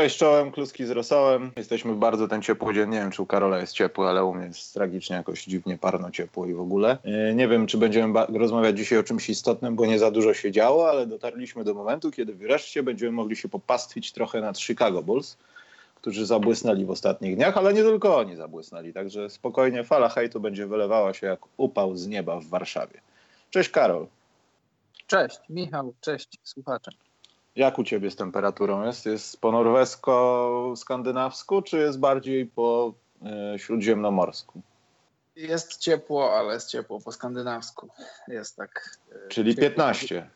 Cześć, czołem, kluski z rosołem. Jesteśmy bardzo ten ciepły dzień. Nie wiem, czy u Karola jest ciepły, ale u mnie jest tragicznie jakoś dziwnie parno ciepło i w ogóle. Yy, Nie wiem, czy będziemy rozmawiać dzisiaj o czymś istotnym, bo nie za dużo się działo, ale dotarliśmy do momentu, kiedy wreszcie będziemy mogli się popastwić trochę nad Chicago Bulls, którzy zabłysnęli w ostatnich dniach, ale nie tylko oni zabłysnęli. Także spokojnie fala hejtu będzie wylewała się jak upał z nieba w Warszawie. Cześć Karol. Cześć, Michał, cześć słuchacze. Jak u ciebie z temperaturą jest? Jest po norwesko-skandynawsku, czy jest bardziej po y, śródziemnomorsku? Jest ciepło, ale jest ciepło po skandynawsku. Jest tak. y, Czyli ciepło. 15.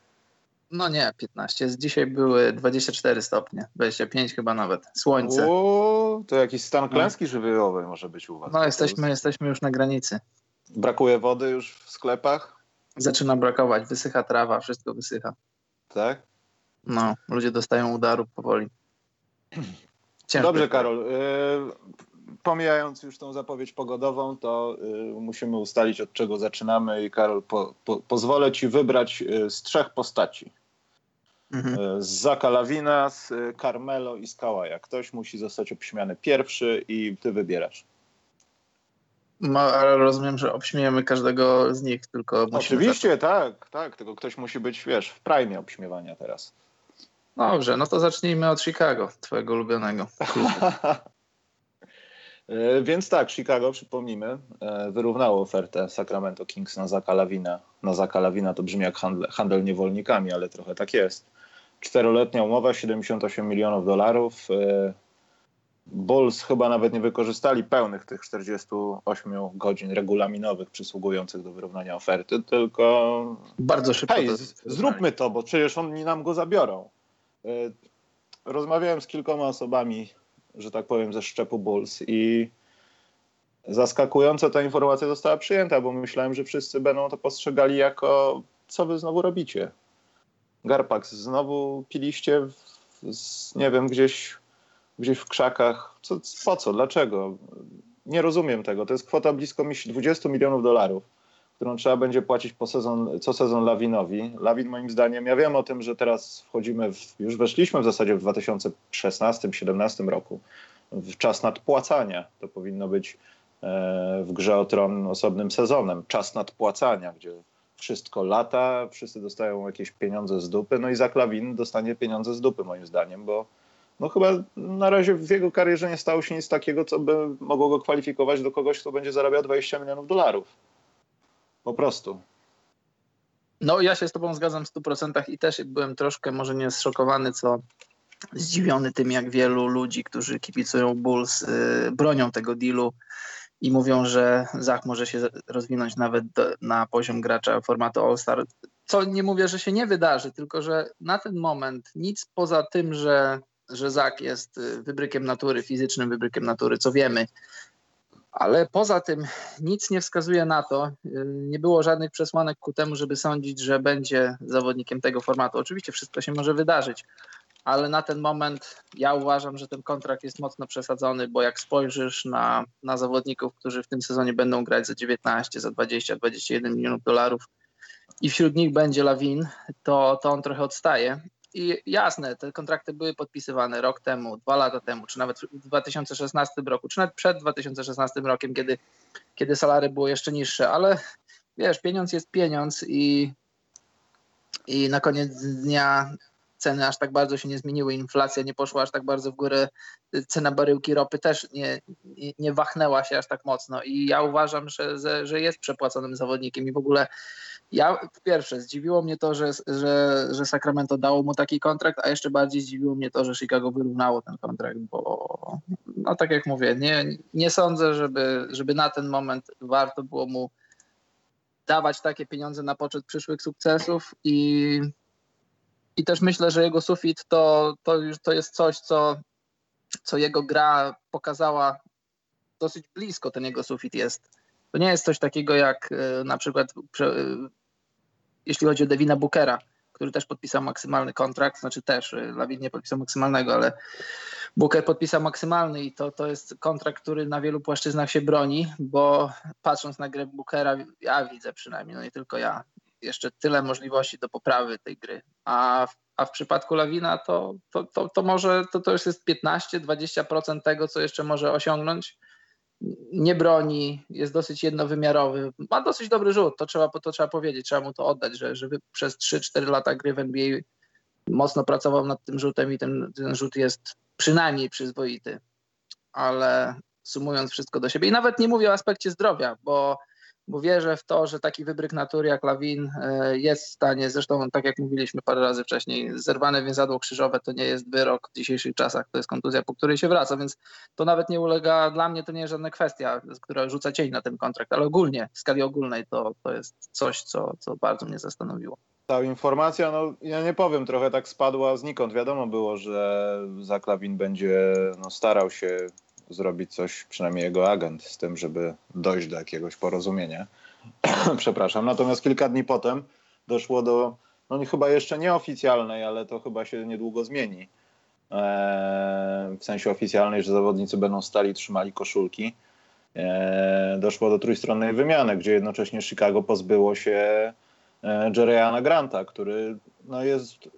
No nie, 15. Dzisiaj były 24 stopnie, 25 chyba nawet. Słońce. O, to jakiś stan klęski no. żywiołowej może być u was. No jesteśmy, jesteśmy już na granicy. Brakuje wody już w sklepach? Zaczyna brakować, wysycha trawa, wszystko wysycha. Tak? No, ludzie dostają udarów powoli. Ciężko Dobrze, Karol. Y, pomijając już tą zapowiedź pogodową, to y, musimy ustalić, od czego zaczynamy. I Karol, po, po, pozwolę ci wybrać y, z trzech postaci. Mhm. Z Zaka Lawina, z Carmelo i z Kałaja. Ktoś musi zostać obśmiany pierwszy i ty wybierasz. No, ale rozumiem, że obśmiejemy każdego z nich, tylko Oczywiście, tak, tak. Tylko ktoś musi być, wiesz, w prime obśmiewania teraz. Dobrze, no to zacznijmy od Chicago, twojego ulubionego. E, więc tak, Chicago, przypomnijmy, e, wyrównało ofertę Sacramento Kings na Zaka Lawina. Na Zaka Lawina to brzmi jak handel, handel niewolnikami, ale trochę tak jest. Czteroletnia umowa, 78 milionów dolarów. E, Bulls chyba nawet nie wykorzystali pełnych tych 48 godzin regulaminowych przysługujących do wyrównania oferty, tylko. Bardzo szybko. Hej, zróbmy to, bo przecież oni nam go zabiorą. E, rozmawiałem z kilkoma osobami, że tak powiem, ze szczepu Bulls i zaskakująco ta informacja została przyjęta, bo myślałem, że wszyscy będą to postrzegali jako co wy znowu robicie? Garpax, znowu piliście, w, z, nie wiem, gdzieś, gdzieś w krzakach. Co, po co? Dlaczego? Nie rozumiem tego. To jest kwota blisko 20 milionów dolarów którą trzeba będzie płacić po sezon, co sezon Lawinowi. Lawin moim zdaniem, ja wiem o tym, że teraz wchodzimy, w, już weszliśmy w zasadzie w 2016-2017 roku, w czas nadpłacania. To powinno być e, w grze o tron osobnym sezonem. Czas nadpłacania, gdzie wszystko lata, wszyscy dostają jakieś pieniądze z dupy, no i za Lawin dostanie pieniądze z dupy moim zdaniem, bo no chyba na razie w jego karierze nie stało się nic takiego, co by mogło go kwalifikować do kogoś, kto będzie zarabiał 20 milionów dolarów. Po prostu. No ja się z tobą zgadzam w 100% i też byłem troszkę może nie zszokowany, co zdziwiony tym, jak wielu ludzi, którzy kipicują Bulls, yy, bronią tego dealu i mówią, że Zach może się rozwinąć nawet do, na poziom gracza formatu All-Star. Co nie mówię, że się nie wydarzy, tylko że na ten moment nic poza tym, że, że Zach jest y, wybrykiem natury, fizycznym wybrykiem natury, co wiemy, ale poza tym nic nie wskazuje na to, y, nie było żadnych przesłanek ku temu, żeby sądzić, że będzie zawodnikiem tego formatu. Oczywiście wszystko się może wydarzyć, ale na ten moment ja uważam, że ten kontrakt jest mocno przesadzony, bo jak spojrzysz na, na zawodników, którzy w tym sezonie będą grać za 19, za 20, 21 milionów dolarów i wśród nich będzie Lawin, to, to on trochę odstaje. I jasne, te kontrakty były podpisywane rok temu, dwa lata temu, czy nawet w 2016 roku, czy nawet przed 2016 rokiem, kiedy, kiedy salary było jeszcze niższe, ale wiesz, pieniądz jest pieniądz i, i na koniec dnia ceny aż tak bardzo się nie zmieniły, inflacja nie poszła aż tak bardzo w górę, cena baryłki ropy też nie, nie, nie wachnęła się aż tak mocno. I ja uważam, że, że jest przepłaconym zawodnikiem i w ogóle ja po pierwsze zdziwiło mnie to, że, że, że Sacramento dało mu taki kontrakt, a jeszcze bardziej zdziwiło mnie to, że Chicago wyrównało ten kontrakt, bo no tak jak mówię, nie, nie sądzę, żeby, żeby na ten moment warto było mu dawać takie pieniądze na poczet przyszłych sukcesów i, i też myślę, że jego sufit to, to już to jest coś, co, co jego gra pokazała dosyć blisko ten jego sufit jest. To nie jest coś takiego jak e, na przykład jeśli chodzi o Devina Bookera, który też podpisał maksymalny kontrakt, znaczy też, y, Lawin nie podpisał maksymalnego, ale Booker podpisał maksymalny i to, to jest kontrakt, który na wielu płaszczyznach się broni, bo patrząc na grę Bookera, ja widzę przynajmniej, no nie tylko ja, jeszcze tyle możliwości do poprawy tej gry. A w, a w przypadku Lawina to, to, to, to może to, to już jest 15-20% tego, co jeszcze może osiągnąć. Nie broni, jest dosyć jednowymiarowy, ma dosyć dobry rzut, to trzeba, to trzeba powiedzieć, trzeba mu to oddać, że, że przez 3-4 lata gry w NBA mocno pracował nad tym rzutem i ten, ten rzut jest przynajmniej przyzwoity. Ale sumując wszystko do siebie. I nawet nie mówię o aspekcie zdrowia, bo, bo wierzę w to, że taki wybryk natury jak Lawin e, jest w stanie, zresztą tak jak mówiliśmy parę razy wcześniej, zerwane więzadło krzyżowe to nie jest wyrok w dzisiejszych czasach, to jest kontuzja, po której się wraca, więc to nawet nie ulega, dla mnie to nie jest żadna kwestia, która rzuca cień na ten kontrakt, ale ogólnie, w skali ogólnej to, to jest coś, co, co bardzo mnie zastanowiło. Ta informacja, no ja nie powiem, trochę tak spadła znikąd. Wiadomo było, że Zaklawin będzie no, starał się zrobić coś, przynajmniej jego agent, z tym, żeby dojść do jakiegoś porozumienia. Przepraszam. Natomiast kilka dni potem doszło do, no chyba jeszcze nieoficjalnej, ale to chyba się niedługo zmieni. Eee, w sensie oficjalnej, że zawodnicy będą stali, trzymali koszulki. Eee, doszło do trójstronnej wymiany, gdzie jednocześnie Chicago pozbyło się e, Jerryana Granta, który no, jest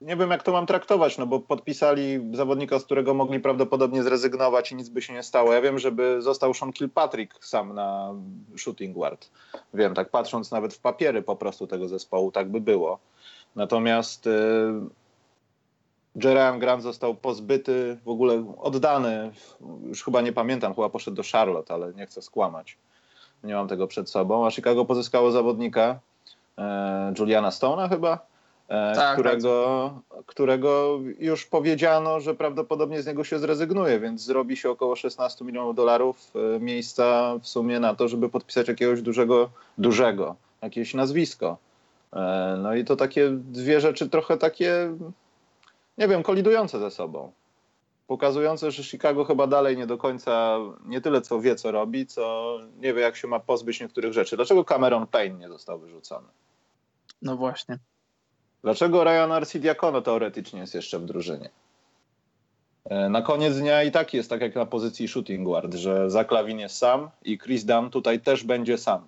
nie wiem, jak to mam traktować, no bo podpisali zawodnika, z którego mogli prawdopodobnie zrezygnować i nic by się nie stało. Ja wiem, żeby został Sean Kilpatrick sam na shooting guard. Wiem, tak patrząc nawet w papiery po prostu tego zespołu, tak by było. Natomiast y, Jeremy Grant został pozbyty, w ogóle oddany, już chyba nie pamiętam, chyba poszedł do Charlotte, ale nie chcę skłamać. Nie mam tego przed sobą. A Chicago pozyskało zawodnika, e, Juliana Stone'a chyba, tak, którego, tak. którego już powiedziano, że prawdopodobnie z niego się zrezygnuje, więc zrobi się około 16 milionów dolarów e, miejsca w sumie na to, żeby podpisać jakiegoś dużego, dużego, jakieś nazwisko. E, no i to takie dwie rzeczy trochę takie, nie wiem, kolidujące ze sobą. Pokazujące, że Chicago chyba dalej nie do końca nie tyle co wie, co robi, co nie wie, jak się ma pozbyć niektórych rzeczy. Dlaczego Cameron Payne nie został wyrzucony? No właśnie. Dlaczego Ryan Arcidiakono teoretycznie jest jeszcze w drużynie? E, na koniec dnia i tak jest tak jak na pozycji shooting guard, że Zaklawin jest sam i Chris Dunn tutaj też będzie sam.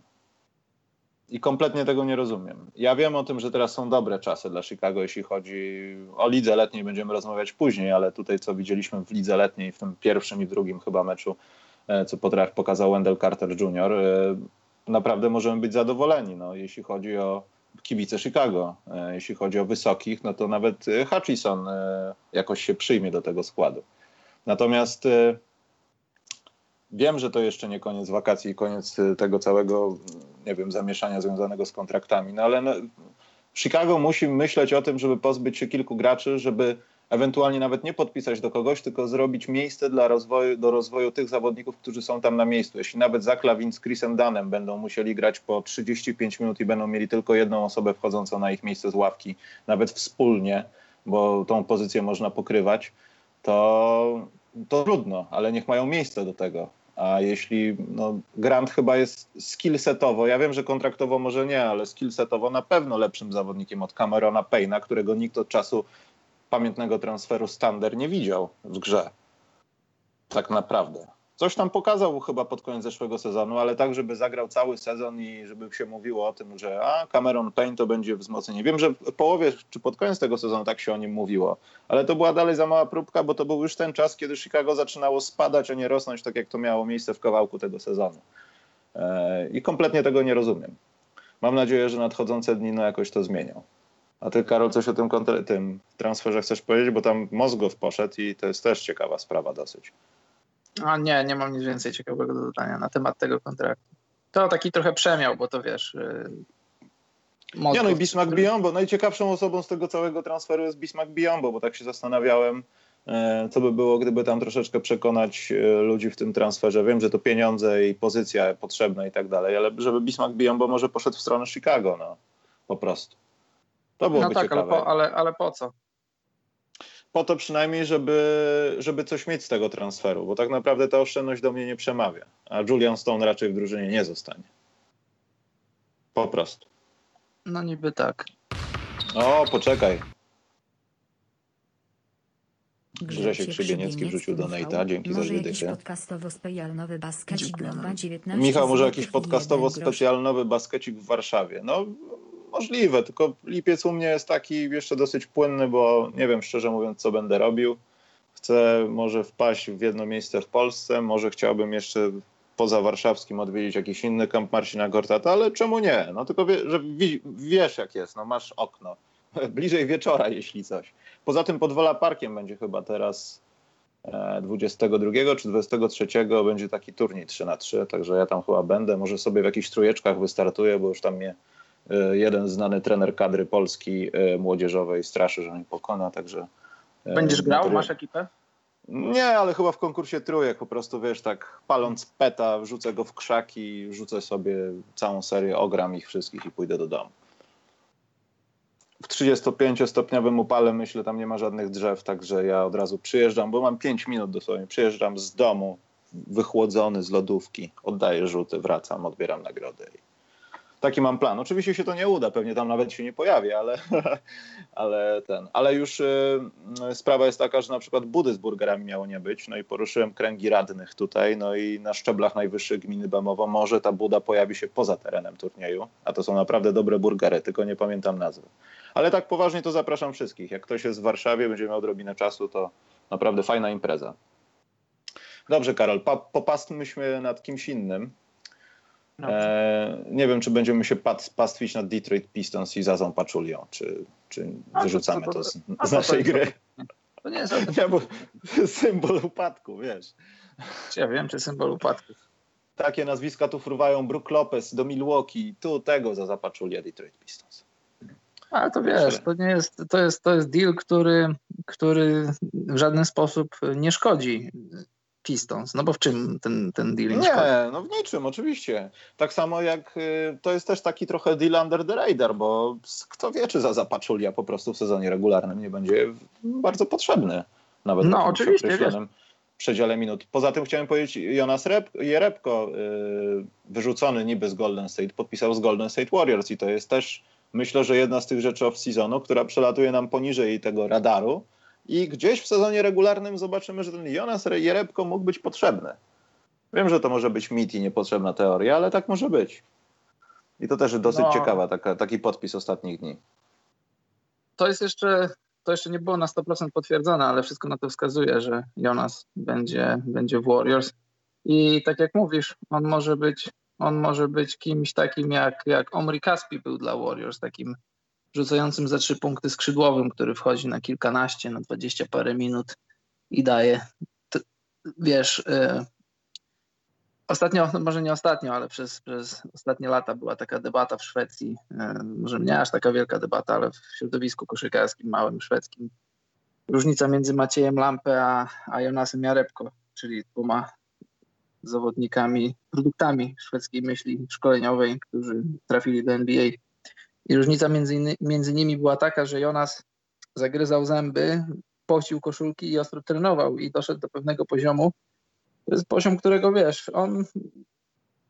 I kompletnie tego nie rozumiem. Ja wiem o tym, że teraz są dobre czasy dla Chicago, jeśli chodzi o lidze letniej, będziemy rozmawiać później, ale tutaj co widzieliśmy w lidze letniej, w tym pierwszym i drugim chyba meczu, e, co potrafi pokazał Wendell Carter Jr., e, naprawdę możemy być zadowoleni, no, jeśli chodzi o kibice Chicago. E, jeśli chodzi o wysokich, no to nawet e, Hutchison e, jakoś się przyjmie do tego składu. Natomiast wiem, że to jeszcze nie koniec wakacji i koniec tego całego, nie wiem, zamieszania związanego z kontraktami, no ale no, Chicago musi myśleć o tym, żeby pozbyć się kilku graczy, żeby ewentualnie nawet nie podpisać do kogoś, tylko zrobić miejsce dla rozwoju, do rozwoju tych zawodników, którzy są tam na miejscu. Jeśli nawet Zach Lavin z Chrisem Danem będą musieli grać po 35 minut i będą mieli tylko jedną osobę wchodzącą na ich miejsce z ławki, nawet wspólnie, bo tą pozycję można pokrywać, to, to trudno, ale niech mają miejsce do tego. A jeśli no, Grant chyba jest skillsetowo, ja wiem, że kontraktowo może nie, ale skillsetowo na pewno lepszym zawodnikiem od Camerona Payna, którego nikt od czasu pamiętnego transferu Stander nie widział w grze. Tak naprawdę. Coś tam pokazał chyba pod koniec zeszłego sezonu, ale tak, żeby zagrał cały sezon i żeby się mówiło o tym, że a Cameron Payne to będzie wzmocnienie. Wiem, że w połowie czy pod koniec tego sezonu tak się o nim mówiło, ale to była dalej za mała próbka, bo to był już ten czas, kiedy Chicago zaczynało spadać, a nie rosnąć, tak jak to miało miejsce w kawałku tego sezonu. Eee, I kompletnie tego nie rozumiem. Mam nadzieję, że nadchodzące dni no jakoś to zmienią. A ty, Karol, coś o tym, tym transferze chcesz powiedzieć? Bo tam Mozgow poszedł i to jest też ciekawa sprawa dosyć. A nie, nie mam nic więcej ciekawego do dodania na temat tego kontraktu. To taki trochę przemiał, bo to wiesz... Mozgow, nie, no i Bismarck który... Biombo. Najciekawszą osobą z tego całego transferu jest Bismarck Biombo, bo tak się zastanawiałem, e, co by było, gdyby tam troszeczkę przekonać e, ludzi w tym transferze. Wiem, że to pieniądze i pozycja potrzebna i tak dalej, ale żeby Bismarck Biombo może poszedł w stronę Chicago, no. Po prostu. To byłoby no tak, ciekawe. Ale po, ale, ale po co? Po to przynajmniej, żeby, żeby coś mieć z tego transferu, bo tak naprawdę ta oszczędność do mnie nie przemawia. A Julian Stone raczej w drużynie nie zostanie. Po prostu. No niby tak. O, poczekaj. Grzesiek Krzybieniecki wrzucił do Nejta. Dzięki za dychy. podcastowo specjalnowy baskecik Michał, może jakiś podcastowo specjalnowy baskecik w Warszawie. No, możliwe, tylko lipiec u mnie jest taki jeszcze dosyć płynny, bo nie wiem szczerze mówiąc, co będę robił. Chcę może wpaść w jedno miejsce w Polsce, może chciałbym jeszcze poza warszawskim odwiedzić jakiś inny kamp Marcina Gortata, ale czemu nie? No tylko wie, że wiesz jak jest, no masz okno. Bliżej wieczora, jeśli coś. Poza tym pod Wola Parkiem będzie chyba teraz 22 e, czy 23 będzie taki turniej 3 na 3 także ja tam chyba będę. Może sobie w jakichś trójeczkach wystartuję, bo już tam mnie jeden znany trener kadry Polski e, młodzieżowej straszy, że mnie pokona, także... Będziesz grał? Masz ekipę? Nie, ale chyba w konkursie trójek po prostu, wiesz, tak paląc peta, wrzucę go w krzaki, wrzucę sobie całą serię, ogram ich wszystkich i pójdę do domu. W 35-stopniowym upale, myślę, tam nie ma żadnych drzew, także ja od razu przyjeżdżam, bo mam 5 minut dosłownie, przyjeżdżam z domu, wychłodzony z lodówki, oddaję rzuty, wracam, odbieram nagrodę taki mam plan. Oczywiście się to nie uda, pewnie tam nawet się nie pojawi, ale, ale ten. Ale już y, sprawa jest taka, że na przykład budy z burgerami miało nie być, no i poruszyłem kręgi radnych tutaj, no i na szczeblach najwyższych gminy Bemowo może ta buda pojawi się poza terenem turnieju, a to są naprawdę dobre burgery, tylko nie pamiętam nazwy. Ale tak poważnie to zapraszam wszystkich. Jak ktoś jest w Warszawie, będzie miał odrobinę czasu, to naprawdę fajna impreza. Dobrze, Karol, popastmy się nad kimś innym. E, nie wiem, czy będziemy się pastwić nad Detroit Pistons i Zazą Paczulią, czy, czy wyrzucamy to, to, z, z naszej gry. To nie jest ja, bo, symbol upadku, wiesz. Ja wiem, czy symbol upadku. Takie nazwiska tu fruwają Brook Lopez do Milwaukee, tu tego za Zapaczulia Detroit Pistons. Ale to wiesz, to nie jest, to jest, to jest deal, który, który w żaden sposób nie szkodzi Pistons. No bo w czym ten, ten deal Nie, no w niczym, oczywiście. Tak samo jak y, to jest też taki trochę deal under the radar, bo kto wie, czy za Zapaczulia po prostu w sezonie regularnym nie będzie bardzo potrzebny. Nawet no, oczywiście, określonym przedziale minut. Poza tym chciałem powiedzieć, Jonas Rep, Jerebko, yy, wyrzucony niby z Golden State, podpisał z Golden State Warriors i to jest też, myślę, że jedna z tych rzeczy off-seasonu, która przelatuje nam poniżej tego radaru, i gdzieś w sezonie regularnym zobaczymy, że ten Jonas Jerebko mógł być potrzebny. Wiem, że to może być mit i niepotrzebna teoria, ale tak może być. I to też dosyć no, ciekawa taka, taki podpis ostatnich dni. To jest jeszcze, to jeszcze nie było na 100% potwierdzone, ale wszystko na to wskazuje, że Jonas będzie, będzie w Warriors. I tak jak mówisz, on może być, on może być kimś takim jak, jak Omri Caspi był dla Warriors, takim rzucającym za trzy punkty skrzydłowym, który wchodzi na kilkanaście, na dwadzieścia parę minut i daje. wiesz, y, ostatnio, no może nie ostatnio, ale przez, przez ostatnie lata była taka debata w Szwecji, y, może nie aż taka wielka debata, ale w środowisku koszykarskim, małym szwedzkim. Różnica między Maciejem Lampę a, a Jonasem Jarebko, czyli dwoma zawodnikami, produktami szwedzkiej myśli szkoleniowej, którzy trafili do NBA i różnica między, między nimi była taka, że Jonas zagryzał zęby, pocił koszulki i ostro trenował i doszedł do pewnego poziomu. To jest poziom, którego wiesz, on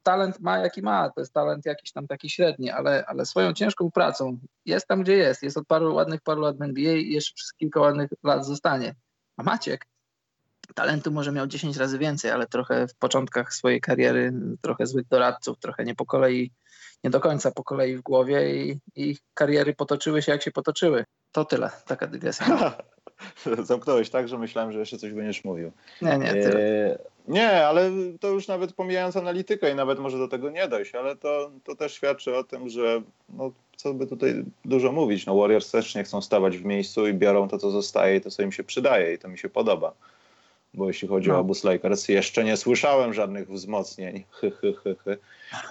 talent ma jaki ma, to jest talent jakiś tam taki średni, ale, ale swoją ciężką pracą jest tam, gdzie jest. Jest od paru ładnych paru lat w NBA i jeszcze przez kilka ładnych lat zostanie. A Maciek talentu może miał 10 razy więcej, ale trochę w początkach swojej kariery, trochę złych doradców, trochę nie po kolei nie do końca po kolei w głowie i, i kariery potoczyły się jak się potoczyły. To tyle, taka dygresja. Zamknąłeś tak, że myślałem, że jeszcze coś będziesz mówił. Nie, nie, tyle. E, nie, ale to już nawet pomijając analitykę i nawet może do tego nie dojść, ale to, to też świadczy o tym, że no, co by tutaj dużo mówić. No, Warriors też nie chcą stawać w miejscu i biorą to, co zostaje i to, co im się przydaje i to mi się podoba bo jeśli chodzi no. o obóz Lakers, jeszcze nie słyszałem żadnych wzmocnień.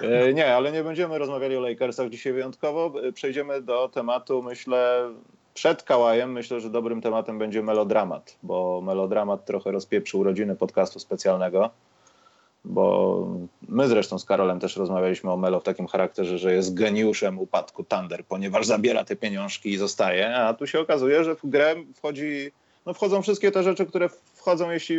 E, nie, ale nie będziemy rozmawiali o Lakersach dzisiaj wyjątkowo. E, przejdziemy do tematu, myślę, przed Kałajem. Myślę, że dobrym tematem będzie melodramat, bo melodramat trochę rozpieprzył rodziny podcastu specjalnego. Bo my zresztą z Karolem też rozmawialiśmy o Melo w takim charakterze, że jest geniuszem upadku Thunder, ponieważ zabiera te pieniążki i zostaje, a tu się okazuje, że w grę wchodzi no wchodzą wszystkie te rzeczy, które wchodzą, jeśli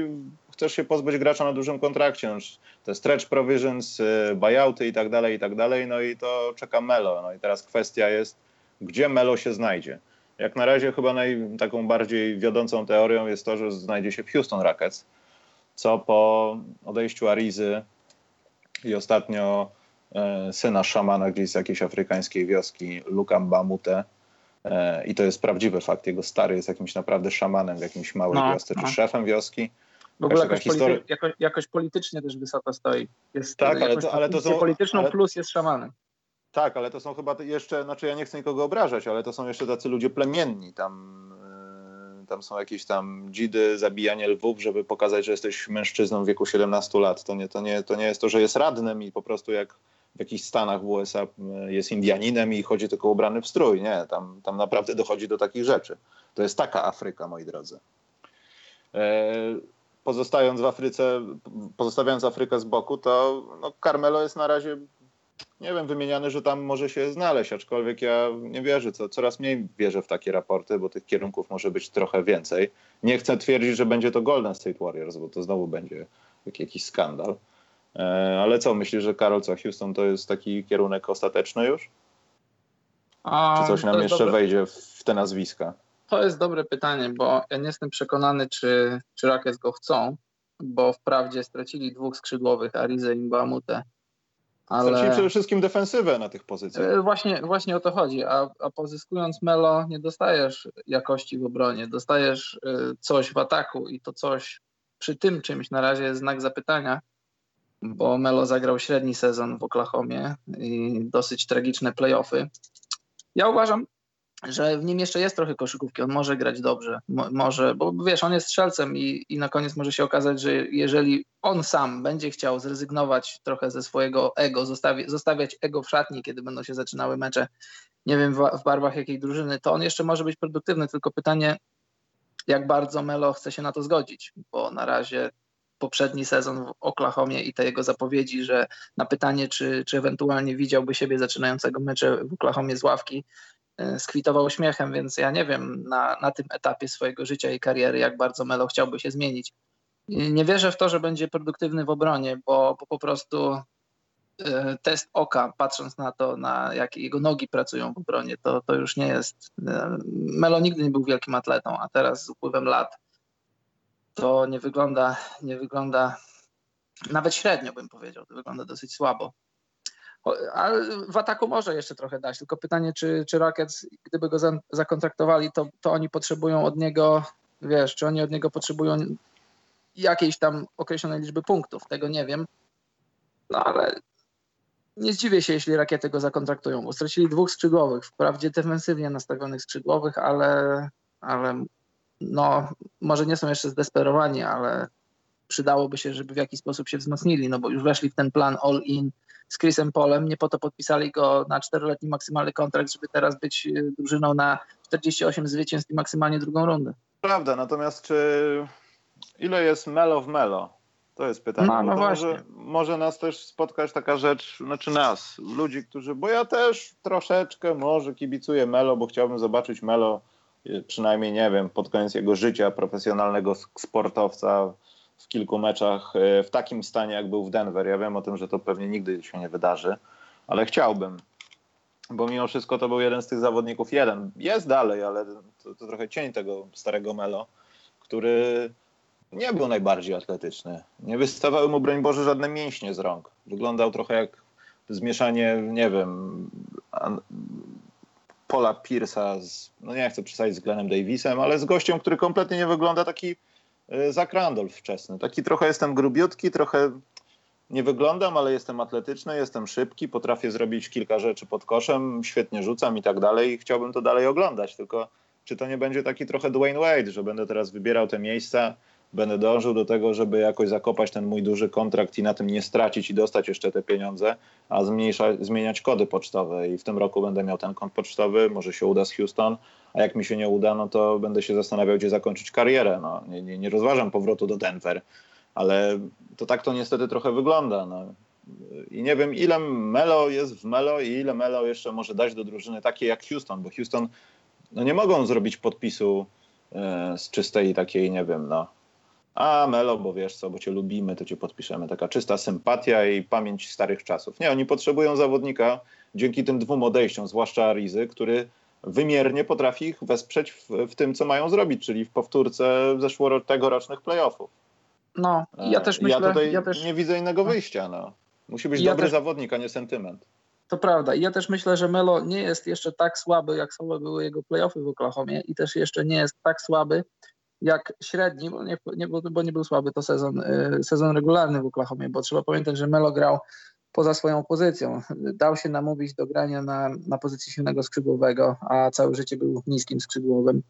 chcesz się pozbyć gracza na dużym kontrakcie. No, te stretch provisions, y, buyouty i tak dalej, i tak dalej. No i to czeka Melo. No i teraz kwestia jest, gdzie Melo się znajdzie. Jak na razie chyba naj, taką bardziej wiodącą teorią jest to, że znajdzie się w Houston Rockets, co po odejściu Arizy i ostatnio e, syna szamana gdzieś z jakiejś afrykańskiej wioski, Lukamba Mute. E, I to jest prawdziwy fakt. Jego stary jest jakimś naprawdę szamanem w jakimś małej no, wiosce, no. czy szefem wioski. W ogóle jakoś, histori- polity- jakoś, jakoś, politycznie też wysoko stoi. Jest tak, ale to, ale to są, polityczną ale, plus jest szamanem. Tak, ale to są chyba jeszcze, znaczy ja nie chcę nikogo obrażać, ale to są jeszcze tacy ludzie plemienni. Tam, yy, tam są jakieś tam dzidy, zabijanie lwów, żeby pokazać, że jesteś mężczyzną w wieku 17 lat. To nie, to nie, to nie jest to, że jest radnym i po prostu jak w jakichś stanach w USA yy, jest Indianinem i chodzi tylko ubrany w strój. Nie, tam, tam naprawdę dochodzi do takich rzeczy. To jest taka Afryka, moi drodzy. E, pozostając w Afryce, pozostawiając Afrykę z boku, to no, Carmelo jest na razie nie wiem, wymieniany, że tam może się znaleźć, aczkolwiek ja nie wierzę, co, coraz mniej wierzę w takie raporty, bo tych kierunków może być trochę więcej. Nie chcę twierdzić, że będzie to Golden State Warriors, bo to znowu będzie jakiś skandal. E, ale co, myślisz, że Karol, co Houston to jest taki kierunek ostateczny już? A, czy coś nam jeszcze dobre... wejdzie w te nazwiska? To jest dobre pytanie, bo ja nie jestem przekonany, czy, czy Rockets go chcą, bo wprawdzie stracili dwóch skrzydłowych, Arizę i Mbamute, ale... Stracili przede wszystkim defensywę na tych pozycjach. E, właśnie, właśnie o to chodzi, a, a pozyskując Melo nie dostajesz jakości w obronie, dostajesz e, coś w ataku i to coś przy tym czymś na razie jest znak zapytania, bo Melo zagrał średni sezon w Oklahomie i dosyć tragiczne playoffy. Ja uważam, że w nim jeszcze jest trochę koszykówki, on może grać dobrze, Mo, może, bo wiesz, on jest strzelcem i, i na koniec może się okazać, że jeżeli on sam będzie chciał zrezygnować trochę ze swojego ego, zostawi, zostawiać ego w szatni, kiedy będą się zaczynały mecze, nie wiem w, w barwach jakiej drużyny, to on jeszcze może być produktywny, tylko pytanie, jak bardzo Melo chce się na to zgodzić, bo na razie poprzedni sezon w Oklahomie i te jego zapowiedzi, że na pytanie, czy, czy ewentualnie widziałby siebie zaczynającego mecze w Oklahomie z ławki, E, skwitował śmiechem, więc ja nie wiem na, na tym etapie swojego życia i kariery, jak bardzo Melo chciałby się zmienić. Nie wierzę w to, że będzie produktywny w obronie, bo, bo po prostu e, test oka, patrząc na to, na jak jego nogi pracują w obronie, to, to już nie jest. E, Melo nigdy nie był wielkim atletą, a teraz z upływem lat to nie wygląda, nie wygląda nawet średnio bym powiedział, to wygląda dosyć słabo. A w ataku może jeszcze trochę dać, tylko pytanie, czy, czy Rockets, gdyby go za, zakontraktowali, to, to oni potrzebują od niego, wiesz, czy oni od niego potrzebują jakiejś tam określonej liczby punktów, tego nie wiem. No ale nie zdziwię się, jeśli rakiety go zakontraktują, bo stracili dwóch skrzydłowych, wprawdzie defensywnie nastawionych skrzydłowych, ale, ale no, może nie są jeszcze zdesperowani, ale przydałoby się, żeby w jakiś sposób się wzmocnili, no bo już weszli w ten plan all-in z Chrisem Polem. Nie po to podpisali go na czteroletni maksymalny kontrakt, żeby teraz być y, drużyną na 48 zwycięstw i maksymalnie drugą rundę. Prawda, natomiast czy ile jest melo w melo? To jest pytanie. No, no. Może, może, nas też spotkać taka rzecz, znaczy nas, ludzi, którzy, bo ja też troszeczkę może kibicuję Melo, bo chciałbym zobaczyć Melo przynajmniej, nie wiem, pod koniec jego życia profesjonalnego sportowca w kilku meczach e, w takim stanie, jak był w Denver. Ja wiem o tym, że to pewnie nigdy się nie wydarzy, ale chciałbym. Bo mimo wszystko to był jeden z tych zawodników, jeden. Jest dalej, ale to, to trochę cień tego starego Melo, który nie był najbardziej atletyczny. Nie wystawały mu, broń Boże, żadne mięśnie z rąk. Wyglądał trochę jak zmieszanie, nie wiem, Pola Pierce'a z, no nie chcę przesadzić z Glennem Davisem, ale z gościem, który kompletnie nie wygląda taki E, Zach Randolph wczesny. Taki trochę jestem grubiutki, trochę nie wyglądam, ale jestem atletyczny, jestem szybki, potrafię zrobić kilka rzeczy pod koszem, świetnie rzucam i tak dalej i chciałbym to dalej oglądać, tylko czy to nie będzie taki trochę Dwayne Wade, że będę teraz wybierał te miejsca, będę dążył do tego, żeby jakoś zakopać ten mój duży kontrakt i na tym nie stracić i dostać jeszcze te pieniądze, a zmniejsza, zmieniać kody pocztowe i w tym roku będę miał ten kont pocztowy, może się uda z Houston, a jak mi się nie uda, no to będę się zastanawiał, gdzie zakończyć karierę. No, nie, nie, nie rozważam powrotu do Denver, ale to tak to niestety trochę wygląda. No. I nie wiem, ile Melo jest w Melo i ile Melo jeszcze może dać do drużyny takiej jak Houston, bo Houston no nie mogą zrobić podpisu e, z czystej takiej, nie wiem, no, a Melo, bo wiesz co, bo cię lubimy, to cię podpiszemy. Taka czysta sympatia i pamięć starych czasów. Nie, oni potrzebują zawodnika dzięki tym dwóm odejściom, zwłaszcza Arizy, który wymiernie potrafi ich wesprzeć w, w tym, co mają zrobić, czyli w powtórce zeszłorocznych playoffów. No, ja też myślę... Ja tutaj ja też... nie widzę innego wyjścia, no. Musi być ja dobry też... zawodnik, a nie sentyment. To prawda. I ja też myślę, że Melo nie jest jeszcze tak słaby, jak słabe były jego playoffy w Oklahomie i też jeszcze nie jest tak słaby, jak średni, bo nie, nie, bo nie był słaby to sezon, y, sezon regularny w Oklahomie, bo trzeba pamiętać, że Melo grał poza swoją pozycją. Dał się namówić do grania na, na pozycji silnego skrzydłowego, a całe życie był niskim skrzydłowym.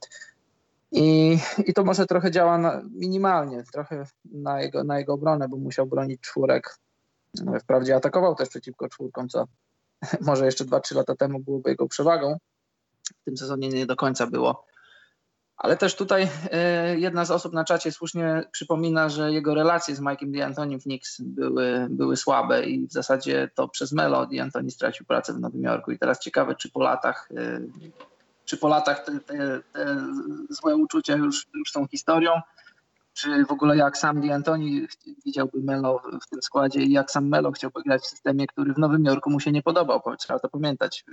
I, I to może trochę działa na, minimalnie, trochę na jego, na jego obronę, bo musiał bronić czwórek. Wprawdzie atakował też przeciwko czwórkom, co może jeszcze 2-3 lata temu byłoby jego przewagą. W tym sezonie nie do końca było. Ale też tutaj e, jedna z osób na czacie słusznie przypomina, że jego relacje z Mike'em D'Antoni w Knicks były, były słabe i w zasadzie to przez Melo D'Antoni stracił pracę w Nowym Jorku. I teraz ciekawe, czy po latach, e, czy po latach te, te, te złe uczucia już, już są historią, czy w ogóle jak sam D'Antoni widziałby Melo w tym składzie i jak sam Melo chciałby grać w systemie, który w Nowym Jorku mu się nie podobał, trzeba to pamiętać.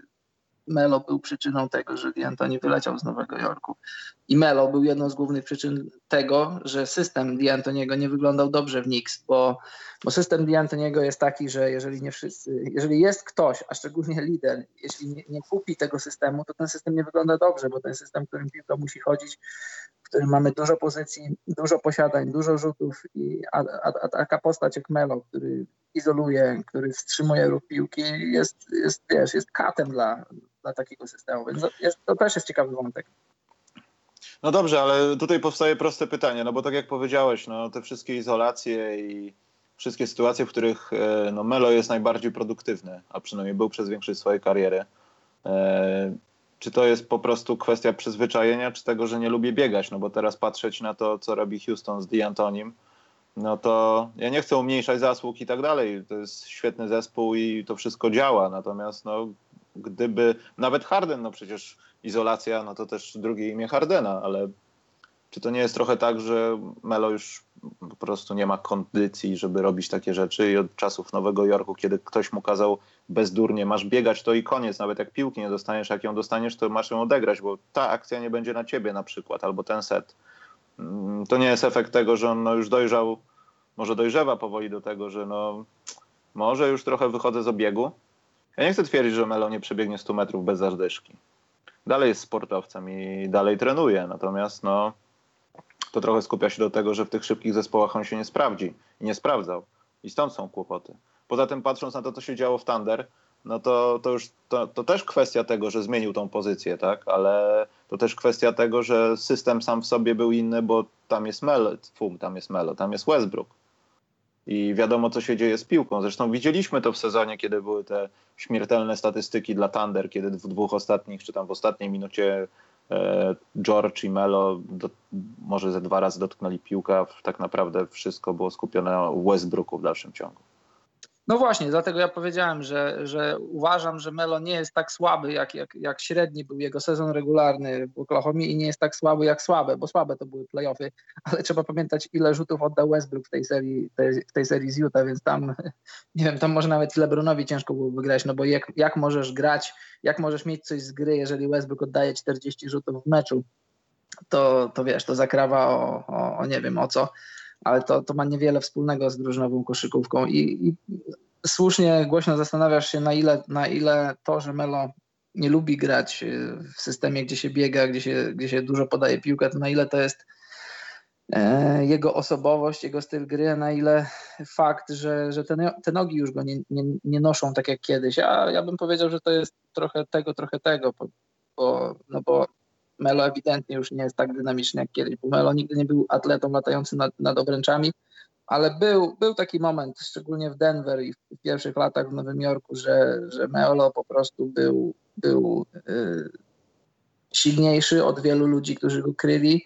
Melo był przyczyną tego, że D'Antoni wyleciał z Nowego Jorku. I Melo był jedną z głównych przyczyn tego, że system D'Antoniego nie wyglądał dobrze w Knicks, bo, bo system D'Antoniego jest taki, że jeżeli nie wszyscy, jeżeli jest ktoś, a szczególnie lider, jeśli nie, nie kupi tego systemu, to ten system nie wygląda dobrze, bo ten system, w którym piłka musi chodzić, w którym mamy dużo pozycji, dużo posiadań, dużo rzutów i a, a, a taka postać jak Melo, który izoluje, który wstrzymuje ruch piłki, jest, jest, wiesz, jest katem dla, dla takiego systemu, więc jest, to też jest ciekawy wątek. No dobrze, ale tutaj powstaje proste pytanie, no bo tak jak powiedziałeś, no te wszystkie izolacje i wszystkie sytuacje, w których e, no, Melo jest najbardziej produktywny, a przynajmniej był przez większość swojej kariery. E, czy to jest po prostu kwestia przyzwyczajenia, czy tego, że nie lubię biegać? No bo teraz patrzeć na to, co robi Houston z D'Antonim, no to ja nie chcę umniejszać zasług i tak dalej. To jest świetny zespół i to wszystko działa. Natomiast no, gdyby nawet Harden, no przecież izolacja, no to też drugie imię Hardena, ale czy to nie jest trochę tak, że Melo już po prostu nie ma kondycji, żeby robić takie rzeczy i od czasów Nowego Jorku, kiedy ktoś mu kazał bezdurnie, masz biegać, to i koniec, nawet jak piłki nie dostaniesz, jak ją dostaniesz, to masz ją odegrać, bo ta akcja nie będzie na ciebie na przykład, albo ten set. Mm, to nie jest efekt tego, że on no, już dojrzał, może dojrzewa powoli do tego, że no, może już trochę wychodzę z obiegu. Ja nie chcę twierdzić, że Melo nie przebiegnie 100 metrów bez zadyszki. Dalej jest sportowcem i dalej trenuje, natomiast no, to trochę skupia się do tego, że w tych szybkich zespołach on się nie sprawdzi i nie sprawdzał. I stąd są kłopoty. Poza tym patrząc na to, co się działo w Thunder, no to, to już to, to też kwestia tego, że zmienił tą pozycję, tak? Ale to też kwestia tego, że system sam w sobie był inny, bo tam jest Melo, tam jest Melo, tam jest Westbrook. I wiadomo, co się dzieje z piłką. Zresztą widzieliśmy to w sezonie, kiedy były te śmiertelne statystyki dla Thunder, kiedy w dwóch ostatnich, czy tam w ostatniej minucie e, George i Melo do, może ze dwa razy dotknęli piłkę, tak naprawdę wszystko było skupione na Westbrooku w dalszym ciągu. No właśnie, dlatego ja powiedziałem, że, że uważam, że Melo nie jest tak słaby, jak, jak, jak średni był jego sezon regularny w Oklahomie i nie jest tak słaby jak słabe, bo słabe to były playoffy, ale trzeba pamiętać, ile rzutów oddał Westbrook w tej serii, tej, w tej serii z Utah, więc tam, nie wiem, tam może nawet LeBronowi ciężko byłoby grać, no bo jak, jak możesz grać, jak możesz mieć coś z gry, jeżeli Westbrook oddaje 40 rzutów w meczu, to, to wiesz, to zakrawa o, o, o nie wiem o co ale to, to ma niewiele wspólnego z drużynową koszykówką i, i słusznie głośno zastanawiasz się, na ile, na ile to, że Melo nie lubi grać w systemie, gdzie się biega, gdzie się, gdzie się dużo podaje piłkę, to na ile to jest e, jego osobowość, jego styl gry, na ile fakt, że, że te, te nogi już go nie, nie, nie noszą tak jak kiedyś. A ja bym powiedział, że to jest trochę tego, trochę tego, bo, no bo Melo ewidentnie już nie jest tak dynamiczny jak kiedyś, bo Melo nigdy nie był atletą latającym nad, nad obręczami, ale był, był taki moment, szczególnie w Denver i w pierwszych latach w Nowym Jorku, że, że Melo po prostu był, był yy, silniejszy od wielu ludzi, którzy go kryli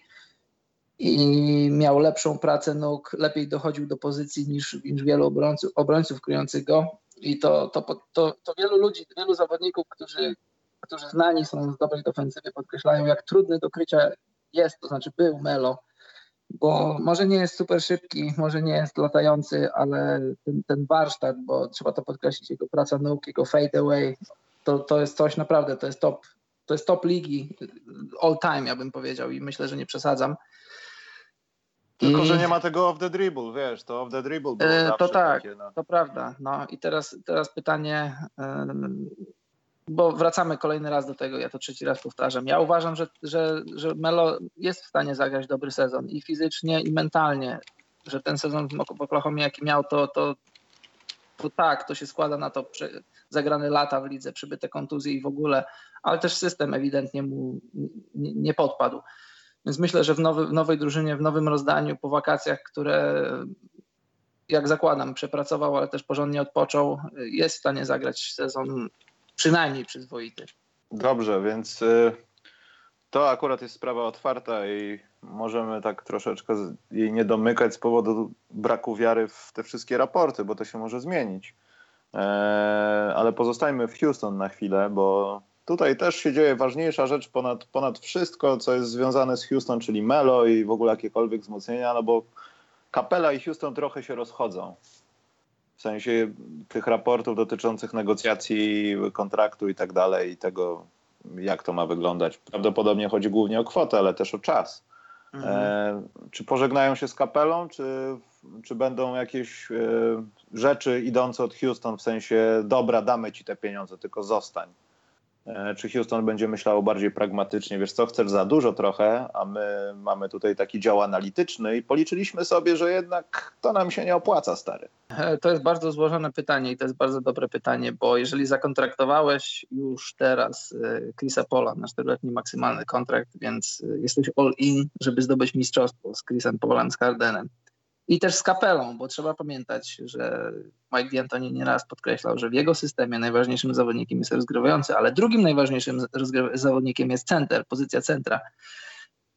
i miał lepszą pracę nóg, lepiej dochodził do pozycji niż, niż wielu obrońców, obrońców kryjących go. I to, to, to, to wielu ludzi, wielu zawodników, którzy, którzy znani są z dobrej defensywy, podkreślają, jak trudny do krycia jest, to znaczy był Melo, bo może nie jest super szybki, może nie jest latający, ale ten, ten warsztat, bo trzeba to podkreślić, jego praca nóg, jego fade away, to, to jest coś naprawdę, to jest top, to jest top ligi all time, ja bym powiedział i myślę, że nie przesadzam. Tylko, I... że nie ma tego off the dribble, wiesz, to off the dribble było yy, To tak, takie, no. to prawda. No i teraz, teraz pytanie, bo wracamy kolejny raz do tego, ja to trzeci raz powtarzam. Ja uważam, że, że, że Melo jest w stanie zagrać dobry sezon i fizycznie, i mentalnie, że ten sezon w Oklahomie jaki miał, to, to, to tak, to się składa na to zagrane lata w lidze, przybyte kontuzje i w ogóle, ale też system ewidentnie mu nie podpadł. Więc myślę, że w, nowy, w nowej drużynie, w nowym rozdaniu, po wakacjach, które jak zakładam, przepracował, ale też porządnie odpoczął, jest w stanie zagrać sezon przynajmniej przyzwoity. Dobrze, więc y, to akurat jest sprawa otwarta i możemy tak troszeczkę jej nie domykać z powodu braku wiary w te wszystkie raporty, bo to się może zmienić. E, ale pozostajmy w Houston na chwilę, bo tutaj też się dzieje ważniejsza rzecz ponad, ponad wszystko, co jest związane z Houston, czyli Melo i w ogóle jakiekolwiek wzmocnienia, no bo Kapela i Houston trochę się rozchodzą. W sensie tych raportów dotyczących negocjacji kontraktu i tak dalej, i tego, jak to ma wyglądać. Prawdopodobnie chodzi głównie o kwotę, ale też o czas. Mhm. E, czy pożegnają się z kapelą, czy, czy będą jakieś e, rzeczy idące od Houston w sensie dobra, damy ci te pieniądze, tylko zostań. E, czy Houston będzie myślał bardziej pragmatycznie, wiesz co, chcesz za dużo trochę, a my mamy tutaj taki dział analityczny i policzyliśmy sobie, że jednak to nam się nie opłaca, stary. E, to jest bardzo złożone pytanie i to jest bardzo dobre pytanie, bo jeżeli zakontraktowałeś już teraz e, Chrisa Pola na 4-letni maksymalny kontrakt, więc jesteś all in, żeby zdobyć mistrzostwo z Chrisem Polem, z Hardenem, i też z kapelą, bo trzeba pamiętać, że Mike D'Antoni nieraz podkreślał, że w jego systemie najważniejszym zawodnikiem jest rozgrywający, ale drugim najważniejszym zawodnikiem jest center, pozycja centra.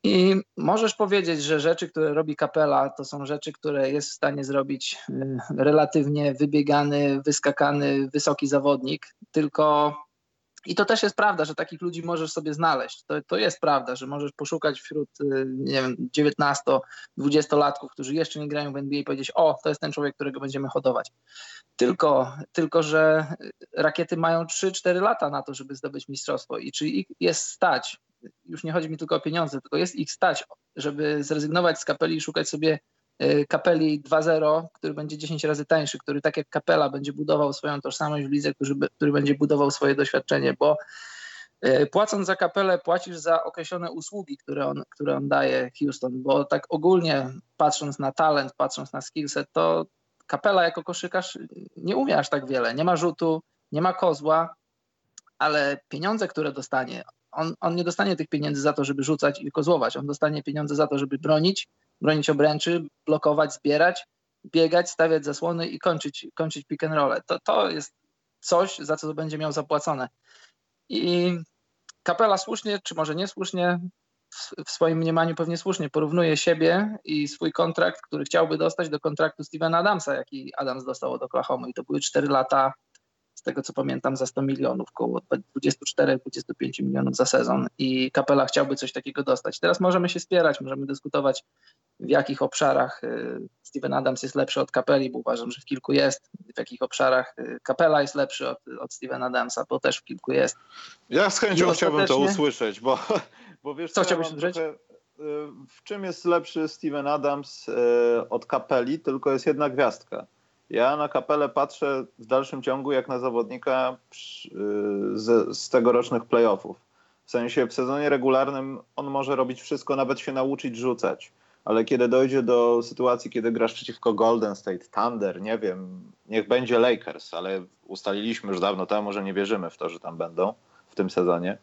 I możesz powiedzieć, że rzeczy, które robi kapela, to są rzeczy, które jest w stanie zrobić y, relatywnie wybiegany, wyskakany, wysoki zawodnik, tylko i to też jest prawda, że takich ludzi możesz sobie znaleźć. To, to jest prawda, że możesz poszukać wśród, y, nie wiem, 19-20-latków, którzy jeszcze nie grają w NBA i powiedzieć, o, to jest ten człowiek, którego będziemy hodować. Tylko, tylko że rakiety mają 3-4 lata na to, żeby zdobyć mistrzostwo. I czy ich jest stać, już nie chodzi mi tylko o pieniądze, tylko jest ich stać, żeby zrezygnować z kapeli i szukać sobie kapeli 2.0, który będzie 10 razy tańszy, który tak jak Kapela będzie budował swoją tożsamość w lidze, który, który będzie budował swoje doświadczenie, bo y, płacąc za kapelę płacisz za określone usługi, które on, które on daje Houston, bo tak ogólnie patrząc na talent, patrząc na skillset, to kapela jako koszykarz nie umie aż tak wiele. Nie ma rzutu, nie ma kozła, ale pieniądze, które dostanie, on, on nie dostanie tych pieniędzy za to, żeby rzucać i kozłować. On dostanie pieniądze za to, żeby bronić, bronić obręczy, blokować, zbierać, biegać, stawiać zasłony i kończyć, kończyć pick and roll. To, to jest coś, za co będzie miał zapłacone. I Kapela słusznie, czy może niesłusznie, w swoim mniemaniu pewnie słusznie porównuje siebie i swój kontrakt, który chciałby dostać do kontraktu Stevena Adamsa, jaki Adams dostał od Oklahoma. I to były 4 lata tego co pamiętam, za 100 milionów, około 24-25 milionów za sezon i Kapela chciałby coś takiego dostać. Teraz możemy się spierać, możemy dyskutować w jakich obszarach y, Steven Adams jest lepszy od Kapeli, bo uważam, że w kilku jest, w jakich obszarach y, Kapela jest lepszy od, od Steven Adamsa, bo też w kilku jest. Ja z chęcią chciałbym to usłyszeć, bo, bo wiesz co, co chciałbyś usłyszeć? Y, w czym jest lepszy Steven Adams od Kapeli, tylko jest jedna gwiazdka. Ja na kapelę patrzę w dalszym ciągu jak na zawodnika z, z tegorocznych playoffów. W sensie w sezonie regularnym on może robić wszystko, nawet się nauczyć rzucać. Ale kiedy dojdzie do sytuacji, kiedy grasz przeciwko Golden State, Thunder, nie wiem, niech będzie Lakers, ale ustaliliśmy już dawno temu, że nie wierzymy w to, że tam będą w tym sezonie.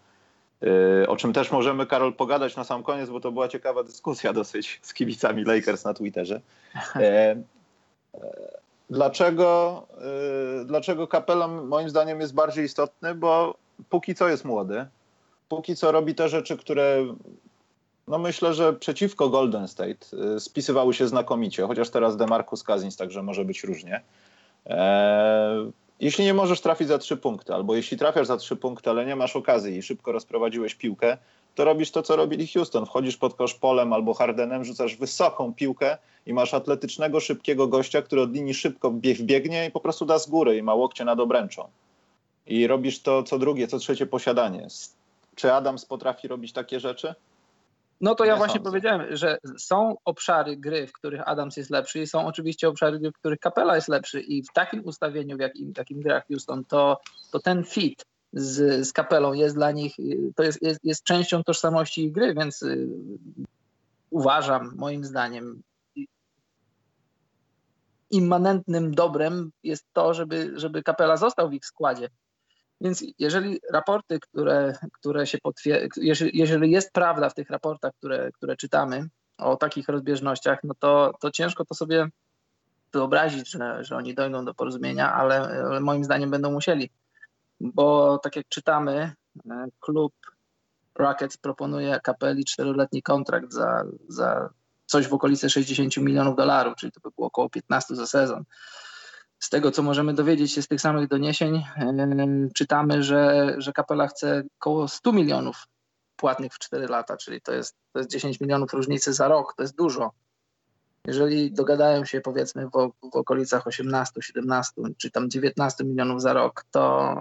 Yy, o czym też możemy, Karol, pogadać na sam koniec, bo to była ciekawa dyskusja dosyć z kibicami Lakers na Twitterze. E, Dlaczego, yy, dlaczego Capella moim zdaniem jest bardziej istotny? Bo póki co jest młody, póki co robi te rzeczy, które no myślę, że przeciwko Golden State yy, spisywały się znakomicie, chociaż teraz DeMarcus Cousins także może być różnie. Eee, jeśli nie możesz trafić za trzy punkty, albo jeśli trafiasz za trzy punkty, ale nie masz okazji i szybko rozprowadziłeś piłkę, to robisz to, co robili Houston. Wchodzisz pod kosz polem albo Hardenem, rzucasz wysoką piłkę i masz atletycznego, szybkiego gościa, który od linii szybko wbiegnie i po prostu da z góry i ma łokcie nad obręczą. I robisz to co drugie, co trzecie posiadanie. Czy Adams potrafi robić takie rzeczy? No to ja właśnie sądzę. powiedziałem, że są obszary gry, w których Adams jest lepszy i są oczywiście obszary gry, w których Kapela jest lepszy i w takim ustawieniu, w jakim takim gra Houston, to, to ten fit z, z Kapelą jest dla nich, to jest, jest, jest częścią tożsamości gry, więc y, uważam, moim zdaniem, immanentnym dobrem jest to, żeby, żeby Kapela został w ich składzie. Więc jeżeli raporty, które, które się potwierdzają, jeżeli, jeżeli jest prawda w tych raportach, które, które czytamy o takich rozbieżnościach, no to, to ciężko to sobie wyobrazić, że, że oni dojdą do porozumienia, ale, ale moim zdaniem będą musieli. Bo tak jak czytamy, e, klub Rockets proponuje kapeli czteroletni kontrakt za, za coś w okolicy 60 milionów dolarów, czyli to by było około 15 za sezon z tego, co możemy dowiedzieć się z tych samych doniesień, czytamy, że, że kapela chce około 100 milionów płatnych w 4 lata, czyli to jest, to jest 10 milionów różnicy za rok, to jest dużo. Jeżeli dogadają się powiedzmy w, w okolicach 18, 17 czy tam 19 milionów za rok, to,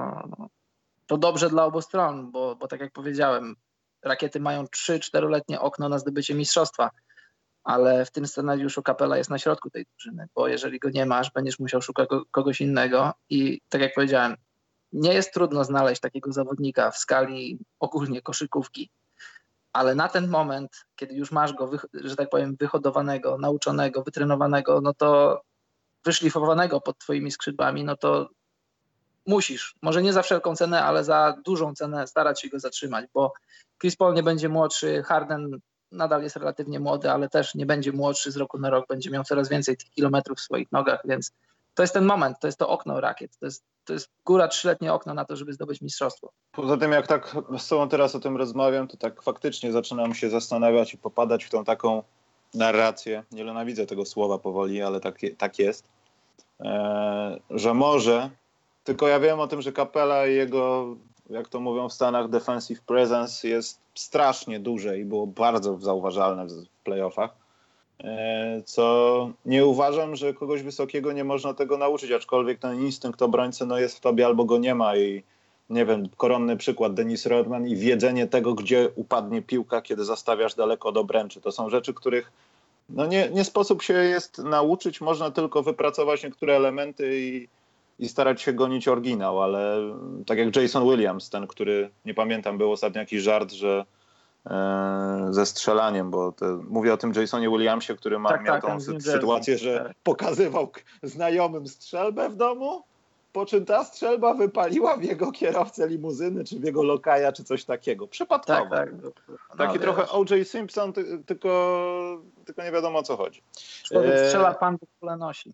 to dobrze dla obu stron, bo, bo tak jak powiedziałem, rakiety mają 3-4-letnie okno na zdobycie mistrzostwa ale w tym scenariuszu Kapela jest na środku tej drużyny, bo jeżeli go nie masz, będziesz musiał szukać kogoś innego i tak jak powiedziałem, nie jest trudno znaleźć takiego zawodnika w skali ogólnie koszykówki, ale na ten moment, kiedy już masz go, że tak powiem, wyhodowanego, nauczonego, wytrenowanego, no to wyszlifowanego pod twoimi skrzydłami, no to musisz, może nie za wszelką cenę, ale za dużą cenę starać się go zatrzymać, bo Chris Paul nie będzie młodszy, Harden nadal jest relatywnie młody, ale też nie będzie młodszy z roku na rok, będzie miał coraz więcej tych kilometrów w swoich nogach, więc to jest ten moment, to jest to okno rakiet, to jest, to jest góra trzyletnie okno na to, żeby zdobyć mistrzostwo. Poza tym jak tak z Tobą teraz o tym rozmawiam, to tak faktycznie zaczynam się zastanawiać i popadać w tą taką narrację, nie nienawidzę tego słowa powoli, ale tak, tak jest, eee, że może, tylko ja wiem o tym, że Kapela i jego jak to mówią w Stanach, defensive presence jest strasznie duże i było bardzo zauważalne w playoffach. E, co nie uważam, że kogoś wysokiego nie można tego nauczyć, aczkolwiek ten instynkt obrońcy no jest w tobie albo go nie ma i nie wiem, koronny przykład Denis Rodman i wiedzenie tego, gdzie upadnie piłka, kiedy zastawiasz daleko od obręczy. To są rzeczy, których no nie, nie sposób się jest nauczyć, można tylko wypracować niektóre elementy i, i starać się gonić oryginał, ale tak jak Jason Williams, ten, który nie pamiętam, był ostatnio jakiś żart, że ze strzelaniem, bo te, mówię o tym Jasonie Williamsie, który ma, tak, miał tak, tą sy sytuację, że tak. pokazywał znajomym strzelbę w domu, po czym ta strzelba wypaliła w jego kierowcę limuzyny, czy w jego lokaja, czy coś takiego. Przypadkowo. Tak, tak. No, Taki trochę O.J. Simpson, tylko, tylko nie wiadomo o co chodzi. Człowiek strzela, pan to nosi.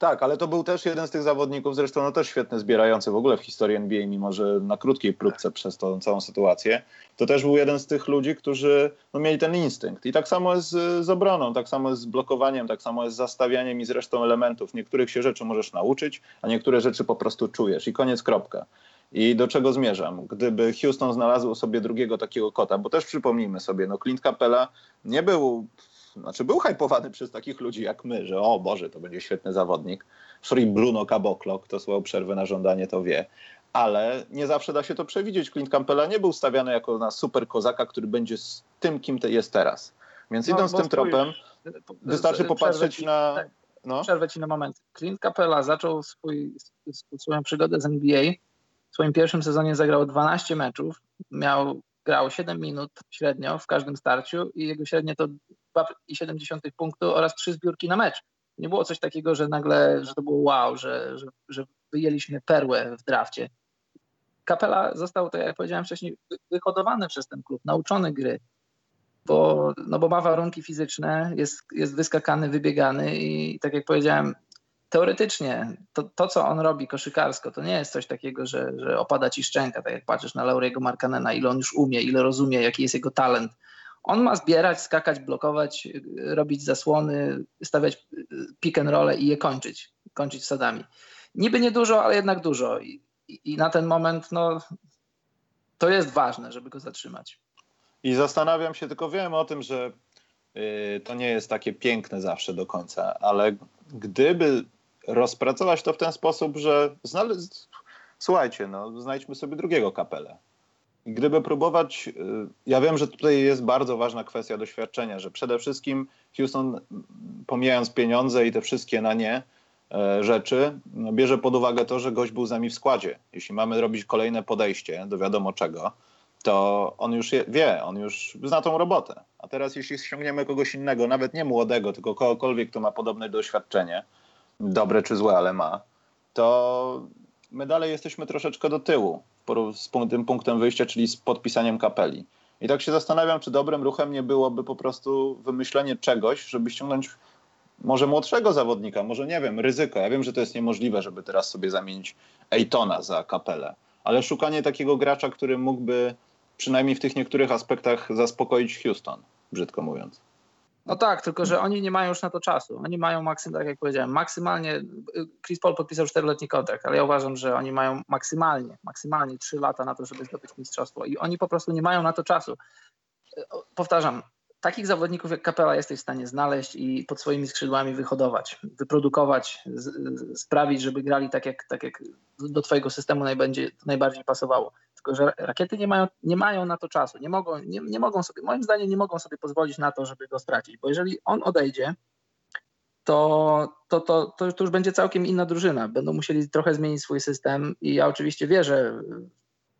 Tak, ale to był też jeden z tych zawodników, zresztą no też świetny zbierający w ogóle w historii NBA, mimo że na krótkiej próbce przez tą całą sytuację. To też był jeden z tych ludzi, którzy no, mieli ten instynkt. I tak samo jest z, z obroną, tak samo jest z blokowaniem, tak samo jest z zastawianiem i zresztą elementów. Niektórych się rzeczy możesz nauczyć, a niektóre rzeczy po prostu czujesz. I koniec, kropka. I do czego zmierzam? Gdyby Houston znalazł sobie drugiego takiego kota, bo też przypomnijmy sobie, no Clint Capella nie był znaczy był hypowany przez takich ludzi jak my, że o Boże, to będzie świetny zawodnik. Free Bruno Caboclo, kto słuchał przerwę na żądanie, to wie. Ale nie zawsze da się to przewidzieć. Clint Campbella nie był stawiany jako na super kozaka, który będzie z tym, kim jest teraz. Więc no, idąc tym tropem, wystarczy popatrzeć ci, na... Tak, no. Przerwę ci na moment. Clint Capella zaczął swój, swoją przygodę z NBA. W swoim pierwszym sezonie zagrał 12 meczów. Miał grał 7 minut średnio w każdym starciu i jego średnie to 2,7 punktu oraz 3 zbiórki na mecz. Nie było coś takiego, że nagle, że to było wow, że, że, że wyjęliśmy perłę w drafcie. Kapela został, tak jak powiedziałem wcześniej, wyhodowany przez ten klub, nauczony gry, bo, no bo ma warunki fizyczne, jest, jest wyskakany, wybiegany i tak jak powiedziałem, teoretycznie to, to, co on robi koszykarsko, to nie jest coś takiego, że, że opada ci szczęka, tak jak patrzysz na Lauriego Markanena, ile on już umie, ile rozumie, jaki jest jego talent. On ma zbierać, skakać, blokować, robić zasłony, stawiać pick and roll i je kończyć, kończyć wsadami. Niby niedużo, ale jednak dużo. I, i, na ten moment no, to jest ważne, żeby go zatrzymać. I zastanawiam się, tylko wiem o tym, że yy, to nie jest takie piękne zawsze do końca, ale gdyby rozpracować to w ten sposób, że znaleźć, słuchajcie, no, znajdźmy sobie drugiego kapelę. Gdyby próbować, y, ja wiem, że tutaj jest bardzo ważna kwestia doświadczenia, że przede wszystkim Houston, pomijając pieniądze i te wszystkie na nie e, rzeczy, no, bierze pod uwagę to, że gość był z nami w składzie. Jeśli mamy robić kolejne podejście do wiadomo czego, to on już je, wie, on już zna tą robotę. A teraz jeśli ściągniemy kogoś innego, nawet nie młodego, tylko kogokolwiek, kto ma podobne doświadczenie, dobre czy złe, ale ma, to my dalej jesteśmy troszeczkę do tyłu z tym punktem wyjścia, czyli z podpisaniem kapeli. I tak się zastanawiam, czy dobrym ruchem nie byłoby po prostu wymyślenie czegoś, żeby ściągnąć może młodszego zawodnika, może nie wiem, ryzyko. Ja wiem, że to jest niemożliwe, żeby teraz sobie zamienić Ejtona za kapelę, ale szukanie takiego gracza, który mógłby przynajmniej w tych niektórych aspektach zaspokoić Houston, brzydko mówiąc. No tak, tylko że oni nie mają już na to czasu. Oni mają maksym, tak jak powiedziałem, maksymalnie. Chris Paul podpisał czteroletni kontrakt, ale ja uważam, że oni mają maksymalnie, maksymalnie trzy lata na to, żeby zdobyć mistrzostwo i oni po prostu nie mają na to czasu. Powtarzam, takich zawodników jak Kapela jesteś w stanie znaleźć i pod swoimi skrzydłami wyhodować, wyprodukować, z, sprawić, żeby grali tak jak, tak jak do twojego systemu najbardziej pasowało. Tylko, że rakiety nie mają, nie mają na to czasu, nie mogą, nie, nie mogą sobie, moim zdaniem nie mogą sobie pozwolić na to, żeby go stracić, bo jeżeli on odejdzie, to, to, to, to, już będzie całkiem inna drużyna. Będą musieli trochę zmienić swój system i ja oczywiście wierzę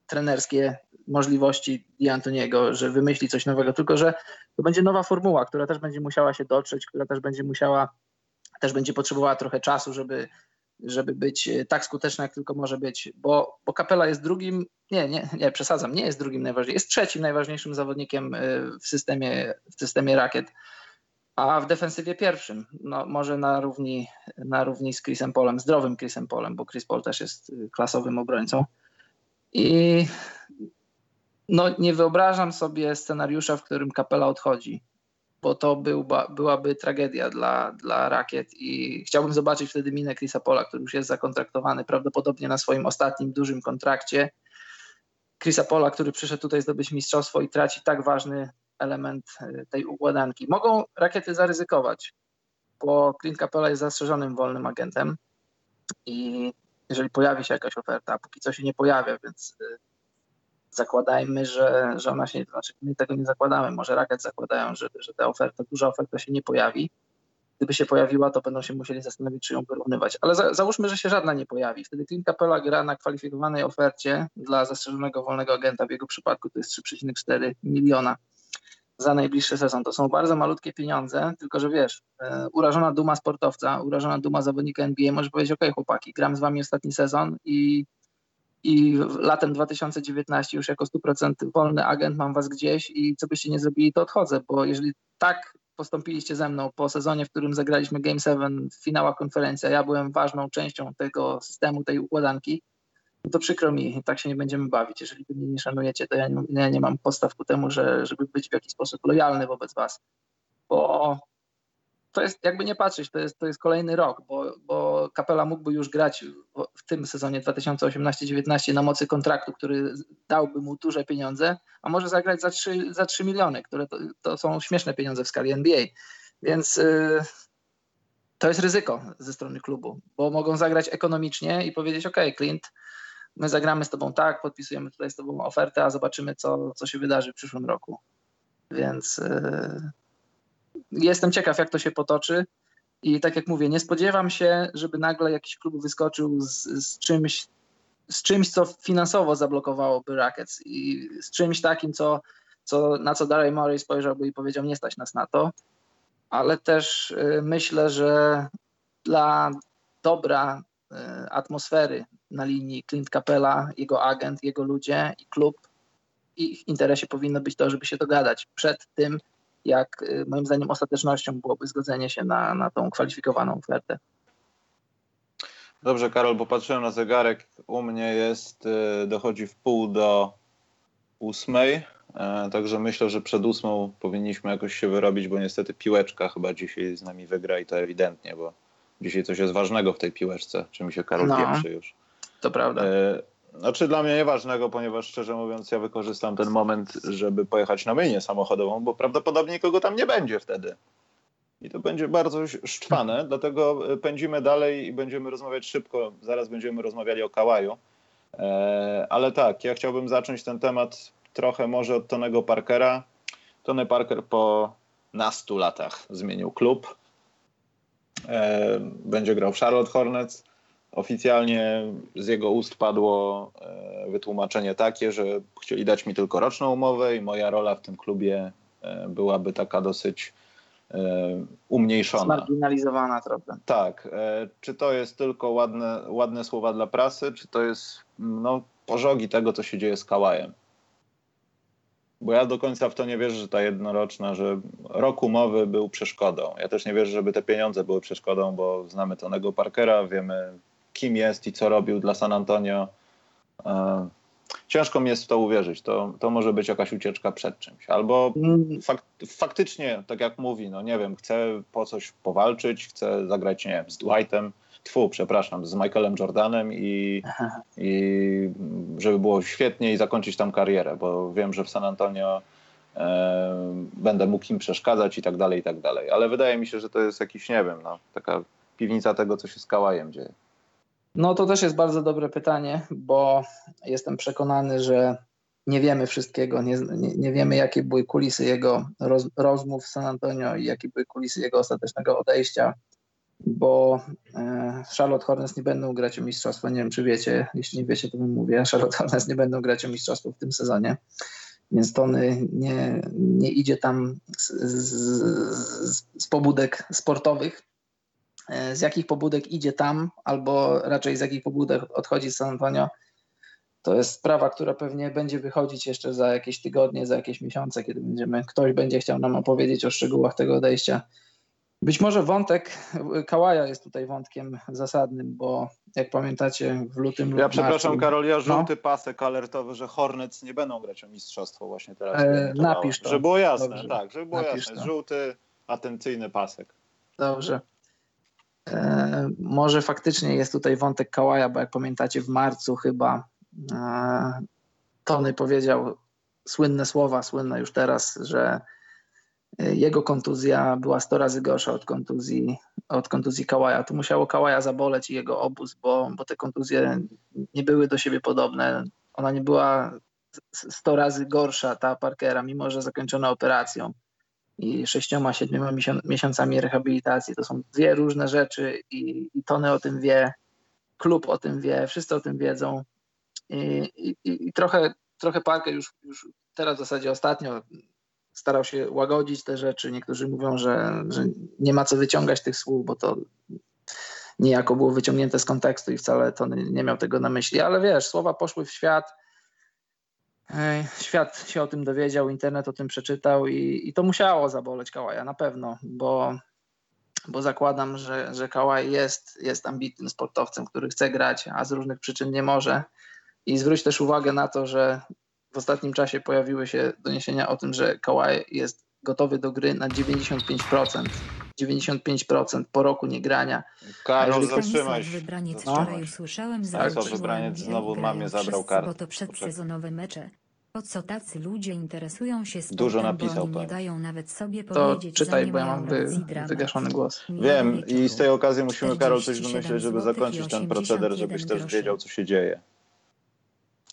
trenerskie możliwości Antoniego, że wymyśli coś nowego, tylko że to będzie nowa formuła, która też będzie musiała się dotrzeć, która też będzie musiała, też będzie potrzebowała trochę czasu, żeby, żeby być tak skuteczna, jak tylko może być, bo, bo Kapela jest drugim, nie, nie, nie, przesadzam, nie jest drugim najważniejszym, jest trzecim najważniejszym zawodnikiem y, w systemie, w systemie rakiet, a w defensywie pierwszym, no może na równi, na równi z Chrisem Polem, zdrowym Chrisem Polem, bo Chris Paul też jest y, klasowym obrońcą. I no, nie wyobrażam sobie scenariusza, w którym kapela odchodzi, bo to byłba, byłaby tragedia dla, dla rakiet i chciałbym zobaczyć wtedy minę Chrisa Pola, który już jest zakontraktowany prawdopodobnie na swoim ostatnim dużym kontrakcie. Chrisa Pola, który przyszedł tutaj zdobyć mistrzostwo i traci tak ważny element e, tej układanki. Mogą rakiety zaryzykować, bo Clint Capella jest zastrzeżonym wolnym agentem i jeżeli pojawi się jakaś oferta, a póki co się nie pojawia, więc y, zakładajmy, że, że ona się, znaczy my tego nie zakładamy, może Racket zakładają, że, że ta oferta, duża oferta się nie pojawi. Gdyby się pojawiła, to będą się musieli zastanowić, czy ją wyrównywać. Ale za, załóżmy, że się żadna nie pojawi. Wtedy Clint Capella gra na kwalifikowanej ofercie dla zastrzeżonego wolnego agenta. W jego przypadku to jest 3,4 miliona za najbliższy sezon. To są bardzo malutkie pieniądze, tylko że wiesz, e, urażona duma sportowca, urażona duma zawodnika NBA może powiedzieć, ok chłopaki, gram z wami ostatni sezon i, i latem 2019 już jako 100% wolny agent mam was gdzieś i co byście nie zrobili, to odchodzę, bo jeżeli tak postąpiliście ze mną po sezonie, w którym zagraliśmy Game 7 w finała konferencji, ja byłem ważną częścią tego systemu, tej układanki, no to przykro mi, tak się nie będziemy bawić. Jeżeli wy mnie nie szanujecie, to ja nie, ja nie mam podstaw ku temu, że, żeby być w jakiś sposób lojalny wobec was. Bo to jest, jakby nie patrzeć, to jest, to jest kolejny rok, bo, bo Kapela mógłby już grać w, tym sezonie 2018-19 na mocy kontraktu, który dałby mu duże pieniądze, a może zagrać za 3, za 3 miliony, które to, to są śmieszne pieniądze w skali NBA. Więc yy, to jest ryzyko ze strony klubu, bo mogą zagrać ekonomicznie i powiedzieć: OK, Clint, my zagramy z tobą tak, podpisujemy tutaj z tobą ofertę, a zobaczymy, co, co się wydarzy w przyszłym roku. Więc yy, jestem ciekaw, jak to się potoczy. I tak jak mówię, nie spodziewam się, żeby nagle jakiś klub wyskoczył z, z czymś, z czymś, co finansowo zablokowałoby Rackets i z czymś takim, co, co, na co Daryl Morey spojrzałby i powiedział, nie stać nas na to. Ale też yy, myślę, że dla dobra E, atmosfery na linii Clint Capella, jego agent, jego ludzie i klub. Ich interesie powinno być to, żeby się dogadać przed tym, jak e, moim zdaniem ostatecznością byłoby zgodzenie się na, na tą kwalifikowaną ofertę. Dobrze, Karol, bo patrzyłem na zegarek. U mnie jest, e, dochodzi w pół do ósmej. Także myślę, że przed ósmą powinniśmy jakoś się wyrobić, bo niestety piłeczka chyba dzisiaj z nami wygra i to ewidentnie, bo dzisiaj coś jest ważnego w tej piłeczce, czy mi się Karol no, pieprzy już. To prawda. E, znaczy dla mnie nieważnego, ponieważ szczerze mówiąc ja wykorzystam ten moment, żeby pojechać na myjnię samochodową, bo prawdopodobnie kogo tam nie będzie wtedy. I to będzie bardzo szczwane, dlatego pędzimy dalej i będziemy rozmawiać szybko. Zaraz będziemy rozmawiali o Kałaju. E, ale tak, ja chciałbym zacząć ten temat trochę może od Tonego Parkera. Tony Parker po nastu latach zmienił klub. E, będzie grał w Charlotte Hornets. Oficjalnie z jego ust padło e, wytłumaczenie takie, że chcieli dać mi tylko roczną umowę i moja rola w tym klubie byłaby taka dosyć umniejszona. Zmarginalizowana trochę. Tak. Czy to jest tylko ładne, ładne słowa dla prasy, czy to jest no, pożogi tego, co się dzieje z Kałajem? Bo ja do końca w to nie wierzę, że ta jednoroczna, że rok umowy był przeszkodą. Ja też nie wierzę, żeby te pieniądze były przeszkodą, bo znamy Tonego Parkera, wiemy kim jest i co robił dla San Antonio. E, ciężko mi jest w to uwierzyć. To, to może być jakaś ucieczka przed czymś. Albo mm. fak, faktycznie, tak jak mówi, no nie wiem, chce po coś powalczyć, chce zagrać, nie wiem, z Dwightem, tfu, przepraszam, z Michaelem Jordanem i, i żeby było świetnie i zakończyć tam karierę, bo wiem, że w San Antonio e, będę mógł im przeszkadzać i tak dalej, i tak dalej. Ale wydaje mi się, że to jest jakiś, nie wiem, no, taka piwnica tego, co się z Kałajem dzieje. No to też jest bardzo dobre pytanie, bo jestem przekonany, że nie wiemy wszystkiego, nie, nie, nie wiemy jakie były kulisy jego roz, rozmów w San Antonio i jakie były kulisy jego ostatecznego odejścia bo e, Charlotte Hornets nie będą grać o mistrzostwo. Nie wiem, czy wiecie, jeśli nie wiecie, to bym mówię. Charlotte Hornets nie będą grać o mistrzostwo w tym sezonie, więc Tony nie, nie idzie tam z, z, z pobudek sportowych. E, z jakich pobudek idzie tam, albo raczej z jakich pobudek odchodzi San Antonio, to jest sprawa, która pewnie będzie wychodzić jeszcze za jakieś tygodnie, za jakieś miesiące, kiedy będziemy, ktoś będzie chciał nam opowiedzieć o szczegółach tego odejścia. Być może wątek Kałaja jest tutaj wątkiem zasadnym, bo jak pamiętacie w lutym Ja przepraszam marcu, Karol, ja żółty no. pasek alertowy, że Hornets nie będą grać o mistrzostwo właśnie teraz. E, napisz to. Żeby było jasne, Dobrze. tak, żeby było napisz jasne. To. Żółty, atencyjny pasek. Dobrze. E, może faktycznie jest tutaj wątek Kałaja, bo jak pamiętacie w marcu chyba e, Tony powiedział słynne słowa, słynne już teraz, że jego kontuzja była 100 razy gorsza od kontuzji, od kontuzji Kałaja. Tu musiało Kałaja zaboleć i jego obóz, bo, bo te kontuzje nie były do siebie podobne. Ona nie była 100 razy gorsza, ta Parkera, mimo że zakończona operacją i sześcioma, siedmioma miesiącami rehabilitacji. To są dwie różne rzeczy i, i Tony o tym wie, klub o tym wie, wszyscy o tym wiedzą. I, i, i trochę, trochę Parker już, już teraz w zasadzie ostatnio starał się łagodzić te rzeczy. Niektórzy mówią, że, że nie ma co wyciągać tych słów, bo to niejako było wyciągnięte z kontekstu i wcale to nie miał tego na myśli. Ale wiesz, słowa poszły w świat. Świat się o tym dowiedział, internet o tym przeczytał i, i to musiało zaboleć Kałaja na pewno, bo, bo zakładam, że, że Kałaj jest, jest ambitnym sportowcem, który chce grać, a z różnych przyczyn nie może. I zwróć też uwagę na to, że w ostatnim czasie pojawiły się doniesienia o tym, że Kawhi jest gotowy do gry na 95%. 95% po roku niegrania. Karol, zatrzymaj się. Wybraniec no. wczoraj usłyszałem, tak, to wybraniec znowu mamie zabrał kartę. Bo to przedsezonowe mecze. Po co tacy ludzie interesują się sportem, Dużo napisał bo nie dają nawet sobie to powiedzieć, czytaj, bo ja mam wy, wygaszony głos. Wiem i z tej okazji musimy, Karol, coś wymyśleć, żeby zakończyć ten proceder, żebyś też wiedział, co się dzieje.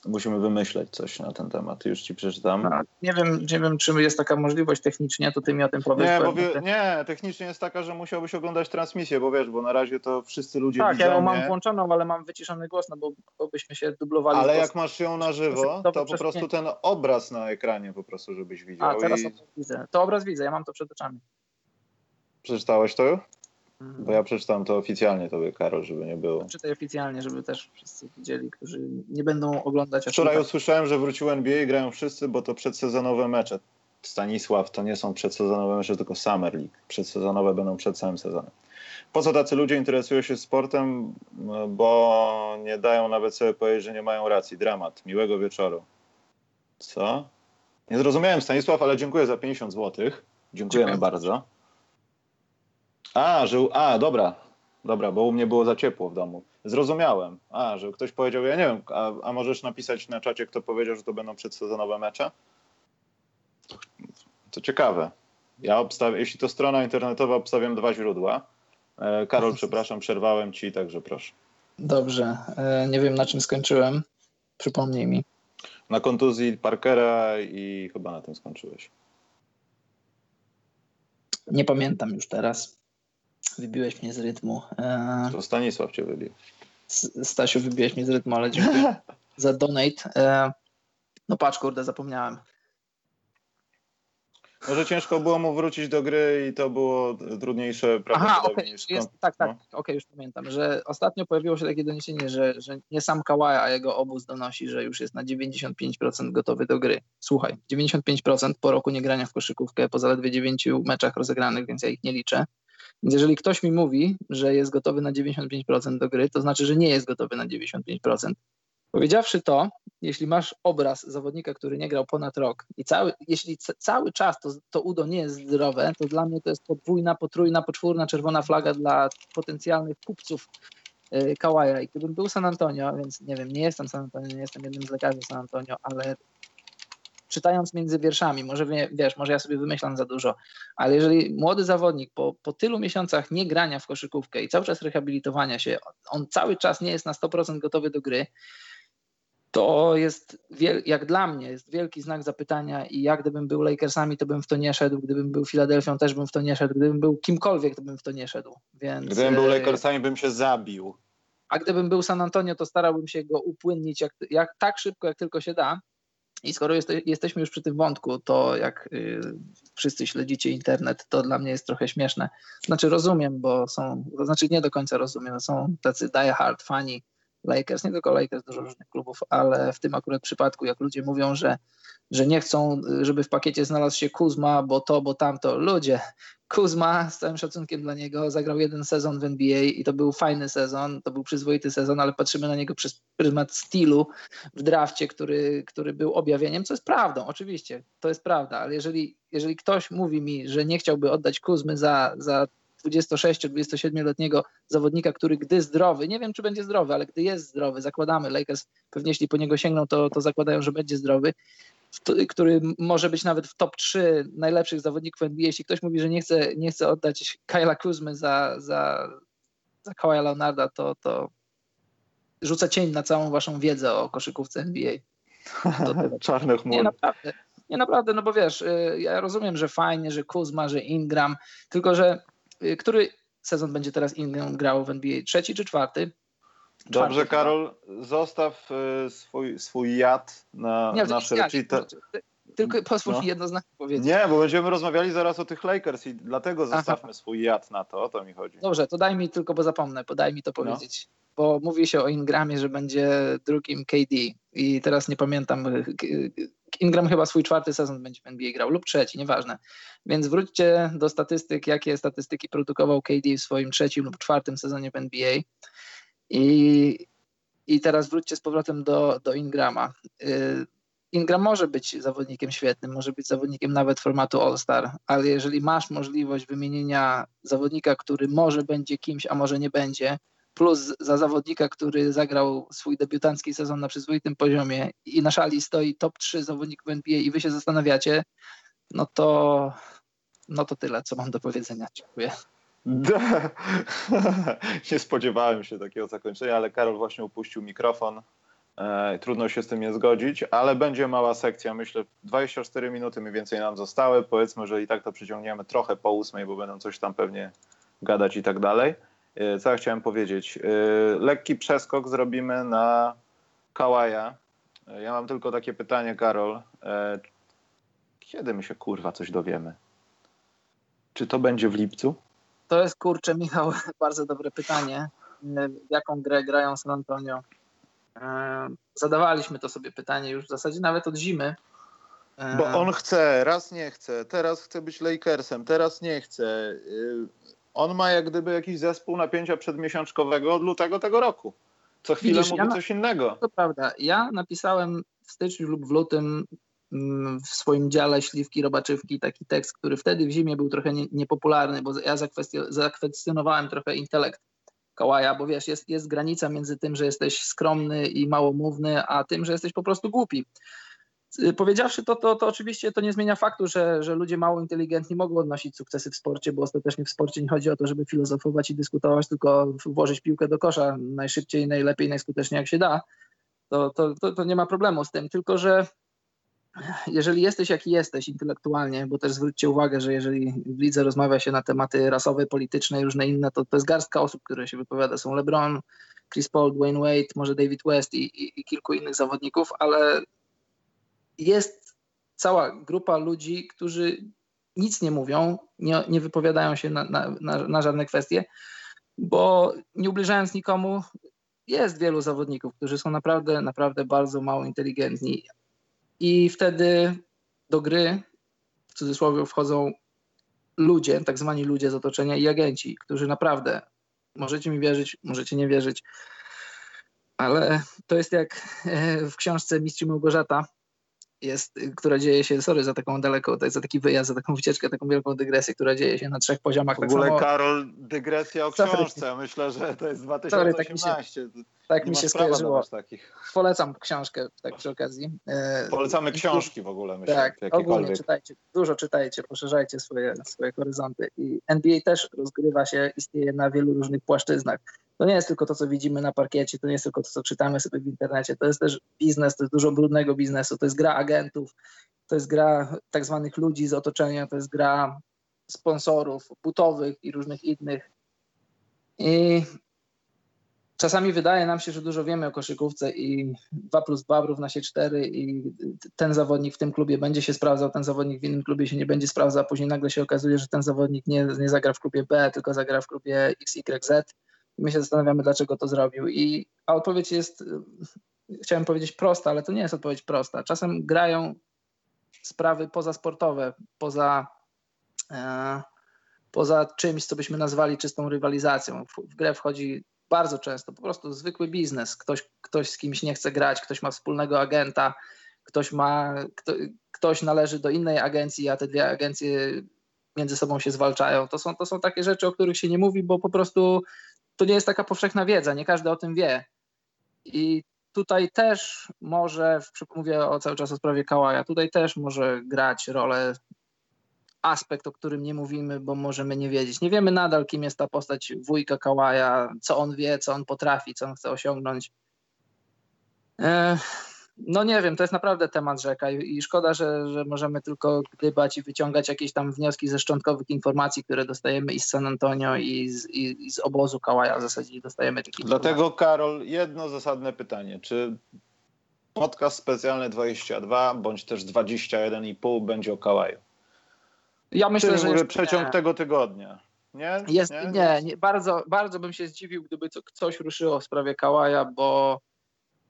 Musimy wymyśleć coś na ten temat. Już ci przeczytam. A, nie, wiem, nie wiem, czy jest taka możliwość technicznie, to ty mi o tym powiesz. Nie, bo wie, nie, technicznie jest taka, że musiałbyś oglądać transmisję, bo wiesz, bo na razie to wszyscy ludzie tak, widzą. Tak, ja ją mam nie? włączoną, ale mam wyciszony głos, no bo, bo byśmy się dublowali. Ale jak masz ją na żywo, to, to po prostu ten obraz na ekranie po prostu, żebyś widział. A, teraz i... widzę. To obraz widzę, ja mam to przed oczami. Przeczytałeś to już? Bo ja przeczytam to oficjalnie tobie, Karol, żeby nie było. Czytaj oficjalnie, żeby też wszyscy widzieli, którzy nie będą oglądać. Wczoraj usłyszałem, że wrócił NBA i grają wszyscy, bo to przedsezonowe mecze. Stanisław, to nie są przedsezonowe mecze, tylko Summer League. Przedsezonowe będą przed całym sezonem. Po co tacy ludzie interesują się sportem? Bo nie dają nawet sobie powiedzieć, że nie mają racji. Dramat. Miłego wieczoru. Co? Nie zrozumiałem, Stanisław, ale dziękuję za 50 zł. Dziękujemy Dziękuję. bardzo. A, że. A, dobra. Dobra, bo u mnie było za ciepło w domu. Zrozumiałem. A, że ktoś powiedział, ja nie wiem, a, a możesz napisać na czacie, kto powiedział, że to będą przedsezonowe mecze? To, to ciekawe. Ja obstawiam, jeśli to strona internetowa, obstawiam dwa źródła. E, Karol, przepraszam, przerwałem ci, także proszę. Dobrze. E, nie wiem, na czym skończyłem. Przypomnij mi. Na kontuzji Parkera i chyba na tym skończyłeś. Nie pamiętam już teraz. Wybiłeś mnie z rytmu. E, to Stanisław cię wybił. Stasiu, wybiłeś mnie z rytmu, ale dziękuję za donate. E, no patrz, kurde, zapomniałem. Może ciężko było mu wrócić do gry i to było trudniejsze Aha, okay, niż jest, Tak, tak, no. okej, okay, już pamiętam, że ostatnio pojawiło się takie doniesienie, że, że nie sam Kawhi, a jego obóz donosi, że już jest na 95% gotowy do gry. Słuchaj, 95% po roku niegrania w koszykówkę, po zaledwie 9 meczach rozegranych, więc ja ich nie liczę. Więc jeżeli ktoś mi mówi, że jest gotowy na 95% do gry, to znaczy, że nie jest gotowy na 95%. Powiedziawszy to, jeśli masz obraz zawodnika, który nie grał ponad rok i cały, jeśli cały czas to, to udo nie jest zdrowe, to dla mnie to jest podwójna, potrójna, poczwórna czerwona flaga dla potencjalnych kupców y, Kawaja. I gdybym był San Antonio, więc nie wiem, nie jestem San Antonio, nie jestem jednym z lekarzy San Antonio, ale czytając między wierszami, może wiesz, może ja sobie wymyślam za dużo, ale jeżeli młody zawodnik po, po tylu miesiącach nie grania w koszykówkę i cały czas rehabilitowania się, on cały czas nie jest na 100% gotowy do gry, to jest, jak dla mnie, jest wielki znak zapytania i jak gdybym był Lakersami, to bym w to nie szedł, gdybym był Filadelfią, też bym w to nie szedł, gdybym był kimkolwiek, to bym w to nie szedł. Więc, gdybym był e, Lakersami, bym się zabił. A gdybym był San Antonio, to starałbym się go upłynnić jak, jak tak szybko, jak tylko się da. I skoro jeste, jesteśmy już przy tym wątku, to jak y, wszyscy śledzicie internet, to dla mnie jest trochę śmieszne. Znaczy rozumiem, bo są, to znaczy nie do końca rozumiem, są tacy die hard fani Lakers, nie tylko Lakers, dużo różnych klubów, ale w tym akurat przypadku, jak ludzie mówią, że, że nie chcą, żeby w pakiecie znalazł się Kuzma, bo to, bo tamto. Ludzie, Kuzma, z całym szacunkiem dla niego, zagrał jeden sezon w NBA i to był fajny sezon, to był przyzwoity sezon, ale patrzymy na niego przez pryzmat stylu w drafcie, który, który był objawieniem, co jest prawdą, oczywiście, to jest prawda, ale jeżeli, jeżeli ktoś mówi mi, że nie chciałby oddać Kuzmy za, za 26-27-letniego zawodnika, który gdy zdrowy, nie wiem czy będzie zdrowy, ale gdy jest zdrowy, zakładamy, Lakers pewnie jeśli po niego sięgną, to, to zakładają, że będzie zdrowy, który może być nawet w top 3 najlepszych zawodników NBA. Jeśli ktoś mówi, że nie chce, nie chce oddać Kyla Kuzmy za, za, za Kawhi Leonarda, to, to rzuca cień na całą waszą wiedzę o koszykówce NBA. Czarne chmury. Nie, naprawdę. Nie, naprawdę, no bo wiesz, y, ja rozumiem, że fajnie, że Kuzma, że Ingram, tylko że Y, który sezon będzie teraz Ingram grał w NBA? Trzeci czy czwarty? Dobrze, Karol, zostaw y, swój, swój jad na nie, nasze recita. Tylko pozwól no. mi jedno zdanie powiedzieć. Nie, bo będziemy rozmawiali zaraz o tych Lakers i dlatego zostawmy Aha. swój jad na to, o to mi chodzi. Dobrze, to daj mi tylko, bo zapomnę, podaj mi to no. powiedzieć. No. Bo mówi się o Ingramie, że będzie drugim KD i teraz nie pamiętam, y, Ingram chyba swój czwarty sezon będzie w NBA grał, lub trzeci, nieważne. Więc wróćcie do statystyk, jakie statystyki produkował KD w swoim trzecim lub czwartym sezonie w NBA. I, i teraz wróćcie z powrotem do, do Ingrama. Y, Ingram może być zawodnikiem świetnym, może być zawodnikiem nawet formatu All-Star, ale jeżeli masz możliwość wymienienia zawodnika, który może będzie kimś, a może nie będzie, plus za zawodnika, który zagrał swój debiutancki sezon na przyzwoitym poziomie i na szali stoi top 3 zawodników NBA i wy się zastanawiacie, no to, no to tyle, co mam do powiedzenia. Dziękuję. nie spodziewałem się takiego zakończenia, ale Karol właśnie upuścił mikrofon. E, trudno się z tym nie zgodzić, ale będzie mała sekcja. Myślę, 24 minuty mniej więcej nam zostały. Powiedzmy, że i tak to przyciągniemy trochę po ósmej, bo będą coś tam pewnie gadać i tak dalej. E, co ja chciałem powiedzieć? E, lekki przeskok zrobimy na Kałaja. Ja mam tylko takie pytanie, Karol. Kiedy my się kurwa coś dowiemy? Czy to będzie w lipcu? To jest kurczę, Michał, bardzo dobre pytanie. Jaką grę grają San Antonio? Zadawaliśmy to sobie pytanie już w zasadzie nawet od zimy. Bo on chce, raz nie chce, teraz chce być Lakersem, teraz nie chce on ma jak gdyby jakiś zespół napięcia przedmiesiączkowego od lutego tego roku. Co chwilę Widzisz, mówi ja coś innego. To prawda. Ja napisałem w styczniu lub w lutym w swoim dziale śliwki, robaczywki taki tekst, który wtedy w zimie był trochę nie, niepopularny, bo ja zakwestionowałem trochę intelekt Kałaja, bo wiesz, jest, jest granica między tym, że jesteś skromny i małomówny, a tym, że jesteś po prostu głupi. Y, powiedziawszy to, to, to oczywiście to nie zmienia faktu, że, że ludzie mało inteligentni mogą odnosić sukcesy w sporcie, bo ostatecznie w sporcie nie chodzi o to, żeby filozofować i dyskutować, tylko włożyć piłkę do kosza najszybciej, najlepiej, najskuteczniej jak się da. To, to, to, to nie ma problemu z tym, tylko że jeżeli jesteś jaki jesteś intelektualnie, bo też zwróćcie uwagę, że jeżeli w lidze rozmawia się na tematy rasowe, polityczne i różne inne, to to jest garstka osób, które się wypowiada. Są LeBron, Chris Paul, Dwayne Wade, może David West i, i, i kilku innych zawodników, ale jest cała grupa ludzi, którzy nic nie mówią, nie, nie wypowiadają się na, na, na, na żadne kwestie, bo nie ubliżając nikomu, jest wielu zawodników, którzy są naprawdę, naprawdę bardzo mało inteligentni. I wtedy do gry, w cudzysłowie, wchodzą ludzie, tak zwani ludzie z otoczenia i agenci, którzy naprawdę, możecie mi wierzyć, możecie nie wierzyć, ale to jest jak e, w książce Mistrz Małgorzata, jest, która dzieje się, sorry za taką daleko, za taki wyjazd, za taką wycieczkę, taką wielką dygresję, która dzieje się na trzech poziomach. W tak ogóle tak samo... Karol, dygresja o książce, myślę, że to jest 2018. Sorry, tak mi się, tak mi się skojarzyło. Polecam książkę tak przy okazji. E, Polecamy książki w ogóle, myślę. Tak, ogólnie czytajcie, dużo czytajcie, poszerzajcie swoje, swoje horyzonty. I NBA też rozgrywa się, istnieje na wielu różnych płaszczyznach to nie jest tylko to, co widzimy na parkiecie, to nie jest tylko to, co czytamy sobie w internecie, to jest też biznes, to jest dużo brudnego biznesu, to jest gra agentów, to jest gra tak zwanych ludzi z otoczenia, to jest gra sponsorów butowych i różnych innych. I czasami wydaje nam się, że dużo wiemy o koszykówce i 2 plus 2 równa się 4 i ten zawodnik w tym klubie będzie się sprawdzał, ten zawodnik w innym klubie się nie będzie sprawdzał, a później nagle się okazuje, że ten zawodnik nie, nie zagra w klubie B, tylko zagra w klubie XYZ my się zastanawiamy, dlaczego to zrobił. I, a odpowiedź jest, y, chciałem powiedzieć prosta, ale to nie jest odpowiedź prosta. Czasem grają sprawy pozasportowe, poza, e, poza czymś, co byśmy nazwali czystą rywalizacją. W, w, grę wchodzi bardzo często po prostu zwykły biznes. Ktoś, ktoś z kimś nie chce grać, ktoś ma wspólnego agenta, ktoś ma, kto, ktoś należy do innej agencji, a te dwie agencje między sobą się zwalczają. To są, to są takie rzeczy, o których się nie mówi, bo po prostu to nie jest taka powszechna wiedza, nie każdy o tym wie. I tutaj też może, mówię o, cały czas o sprawie Kałaja, tutaj też może grać rolę aspekt, o którym nie mówimy, bo możemy nie wiedzieć. Nie wiemy nadal, kim jest ta postać wujka Kałaja, co on wie, co on potrafi, co on chce osiągnąć. No nie wiem, to jest naprawdę temat rzeka i szkoda, że, że możemy tylko gdybać i wyciągać jakieś tam wnioski ze szczątkowych informacji, które dostajemy i z San Antonio i z, i, i z obozu Kałaja w zasadzie dostajemy takie Dlatego. Karol, jedno zasadne pytanie. Czy podcast specjalny 22 bądź też 21,5 będzie o Kałaju? Ja myślę, Czyli że mówię, przeciąg nie. tego tygodnia. Nie? Jest, nie? nie? Nie, bardzo, bardzo bym się zdziwił, gdyby coś ruszyło w sprawie Kałaja, bo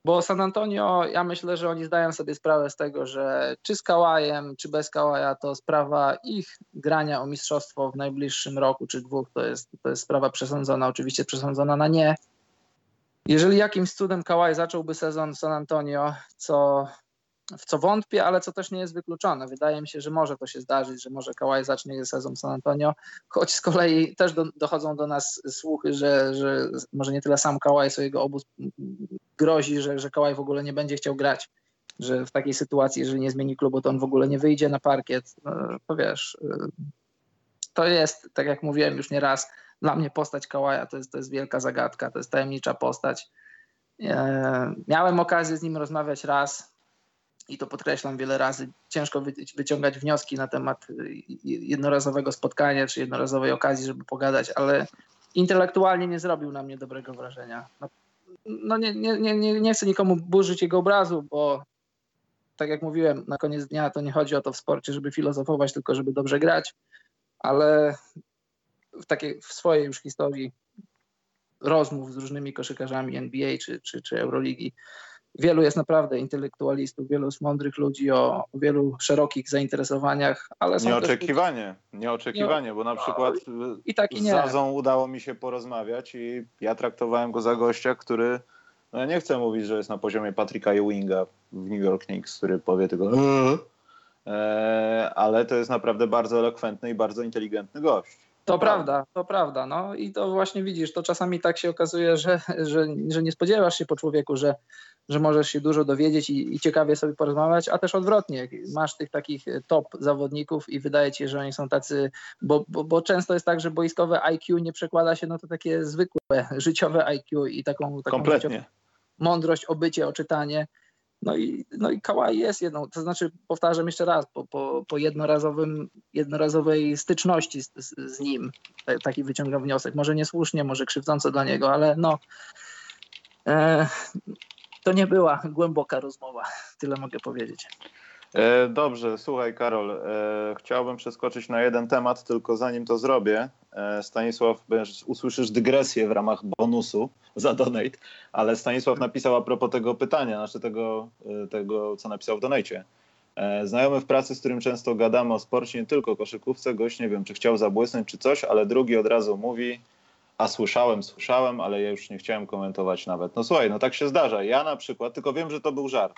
bo San Antonio, ja myślę, że oni zdają sobie sprawę z tego, że czy z Kałajem, czy bez Kałaja, to sprawa ich grania o mistrzostwo w najbliższym roku czy dwóch, to jest, to jest sprawa przesądzona, oczywiście przesądzona na nie. Jeżeli jakimś cudem Kałaj zacząłby sezon w San Antonio, co w co wątpię, ale co też nie jest wykluczone. Wydaje mi się, że może to się zdarzyć, że może Kawhi zacznie sezon San Antonio, choć z kolei też do, dochodzą do nas słuchy, że, że może nie tyle sam Kawhi, co jego obóz grozi, że, że Kawhi w ogóle nie będzie chciał grać, że w takiej sytuacji, jeżeli nie zmieni klubu, to on w ogóle nie wyjdzie na parkiet. No, to wiesz, y, to jest, tak jak mówiłem już nie raz, dla mnie postać Kałaja to jest, to jest wielka zagadka, to jest tajemnicza postać. E, miałem okazję z nim rozmawiać raz, i to podkreślam wiele razy, ciężko wyciągać wnioski na temat y, jednorazowego spotkania czy jednorazowej okazji, żeby pogadać, ale intelektualnie nie zrobił na mnie dobrego wrażenia. No, no nie, nie, nie, nie chcę nikomu burzyć jego obrazu, bo tak jak mówiłem, na koniec dnia to nie chodzi o to w sporcie, żeby filozofować, tylko żeby dobrze grać, ale w takiej w swojej już historii rozmów z różnymi koszykarzami NBA czy, czy, czy Euroligi wielu jest naprawdę intelektualistów, wielu jest mądrych ludzi o, wielu szerokich zainteresowaniach, ale są Nieoczekiwanie, też... nieoczekiwanie, bo na przykład i tak, i z Zazą udało mi się porozmawiać i ja traktowałem go za gościa, który no ja nie chcę mówić, że jest na poziomie Patricka Ewinga w New York Knicks, który powie tylko eee", e, ale to jest naprawdę bardzo elokwentny i bardzo inteligentny gość. To prawda, to prawda. No i to właśnie widzisz, to czasami tak się okazuje, że, że, że nie spodziewasz się po człowieku, że, że możesz się dużo dowiedzieć i, i ciekawie sobie porozmawiać, a też odwrotnie. Masz tych takich top zawodników i wydaje ci się, że oni są tacy, bo, bo, bo często jest tak, że boiskowe IQ nie przekłada się na to takie zwykłe życiowe IQ i taką, taką Kompletnie. mądrość, obycie, oczytanie. No i, no i Kawhi jest jedną, to znaczy powtarzam jeszcze raz, po, po, po jednorazowym, jednorazowej styczności z, z, z nim taki wyciągam wniosek. Może niesłusznie, może krzywdząco dla niego, ale no e, to nie była głęboka rozmowa, tyle mogę powiedzieć. E, dobrze, słuchaj Karol, e, chciałbym przeskoczyć na jeden temat, tylko zanim to zrobię, e, Stanisław, usłyszysz dygresję w ramach bonusu za donate, ale Stanisław napisał a propos tego pytania, znaczy tego, tego co napisał w donate. Znajomy w pracy, z którym często gadamy o sporcie, nie tylko koszykówce, gość nie wiem, czy chciał zabłysnąć, czy coś, ale drugi od razu mówi, a słyszałem, słyszałem, ale ja już nie chciałem komentować nawet. No słuchaj, no tak się zdarza. Ja na przykład, tylko wiem, że to był żart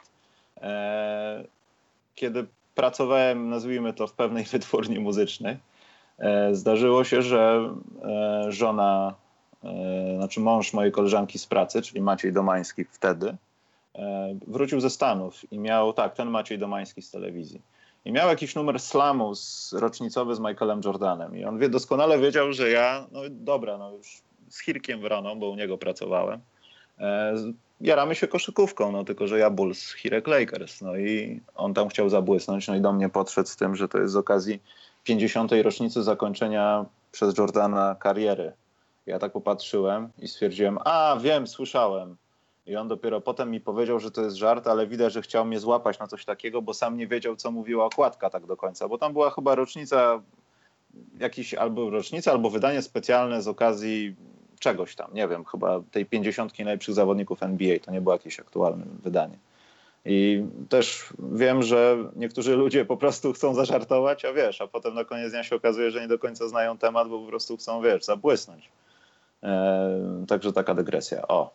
kiedy pracowałem, nazwijmy to, w pewnej wytwórni muzycznej, e, zdarzyło się, że e, żona, e, znaczy mąż mojej koleżanki z pracy, czyli Maciej Domański wtedy, wrócił ze Stanów i miał, tak, ten Maciej Domański z telewizji. I miał jakiś numer slamu z, rocznicowy z Michaelem Jordanem. I on wie, doskonale wiedział, że ja, no dobra, no już z Hirkiem Wroną, bo u niego pracowałem, jaramy się koszykówką, no tylko, że ja Bulls, Hirek Lakers, no i on tam chciał zabłysnąć, no i do mnie podszedł z tym, że to jest z okazji 50. rocznicy zakończenia przez Jordana kariery. Ja tak popatrzyłem i stwierdziłem, a wiem, słyszałem. I on dopiero potem mi powiedział, że to jest żart, ale widać, że chciał mnie złapać na coś takiego, bo sam nie wiedział, co mówiła okładka tak do końca, bo tam była chyba rocznica, jakiś albo rocznica, albo wydanie specjalne z okazji czegoś tam, nie wiem, chyba tej 50 najlepszych zawodników NBA, to nie było jakieś aktualne wydanie. I też wiem, że niektórzy ludzie po prostu chcą zażartować, a wiesz, a potem na koniec dnia się okazuje, że nie do końca znają temat, bo po prostu chcą, wiesz, zabłysnąć. Eee, także taka dygresja. O.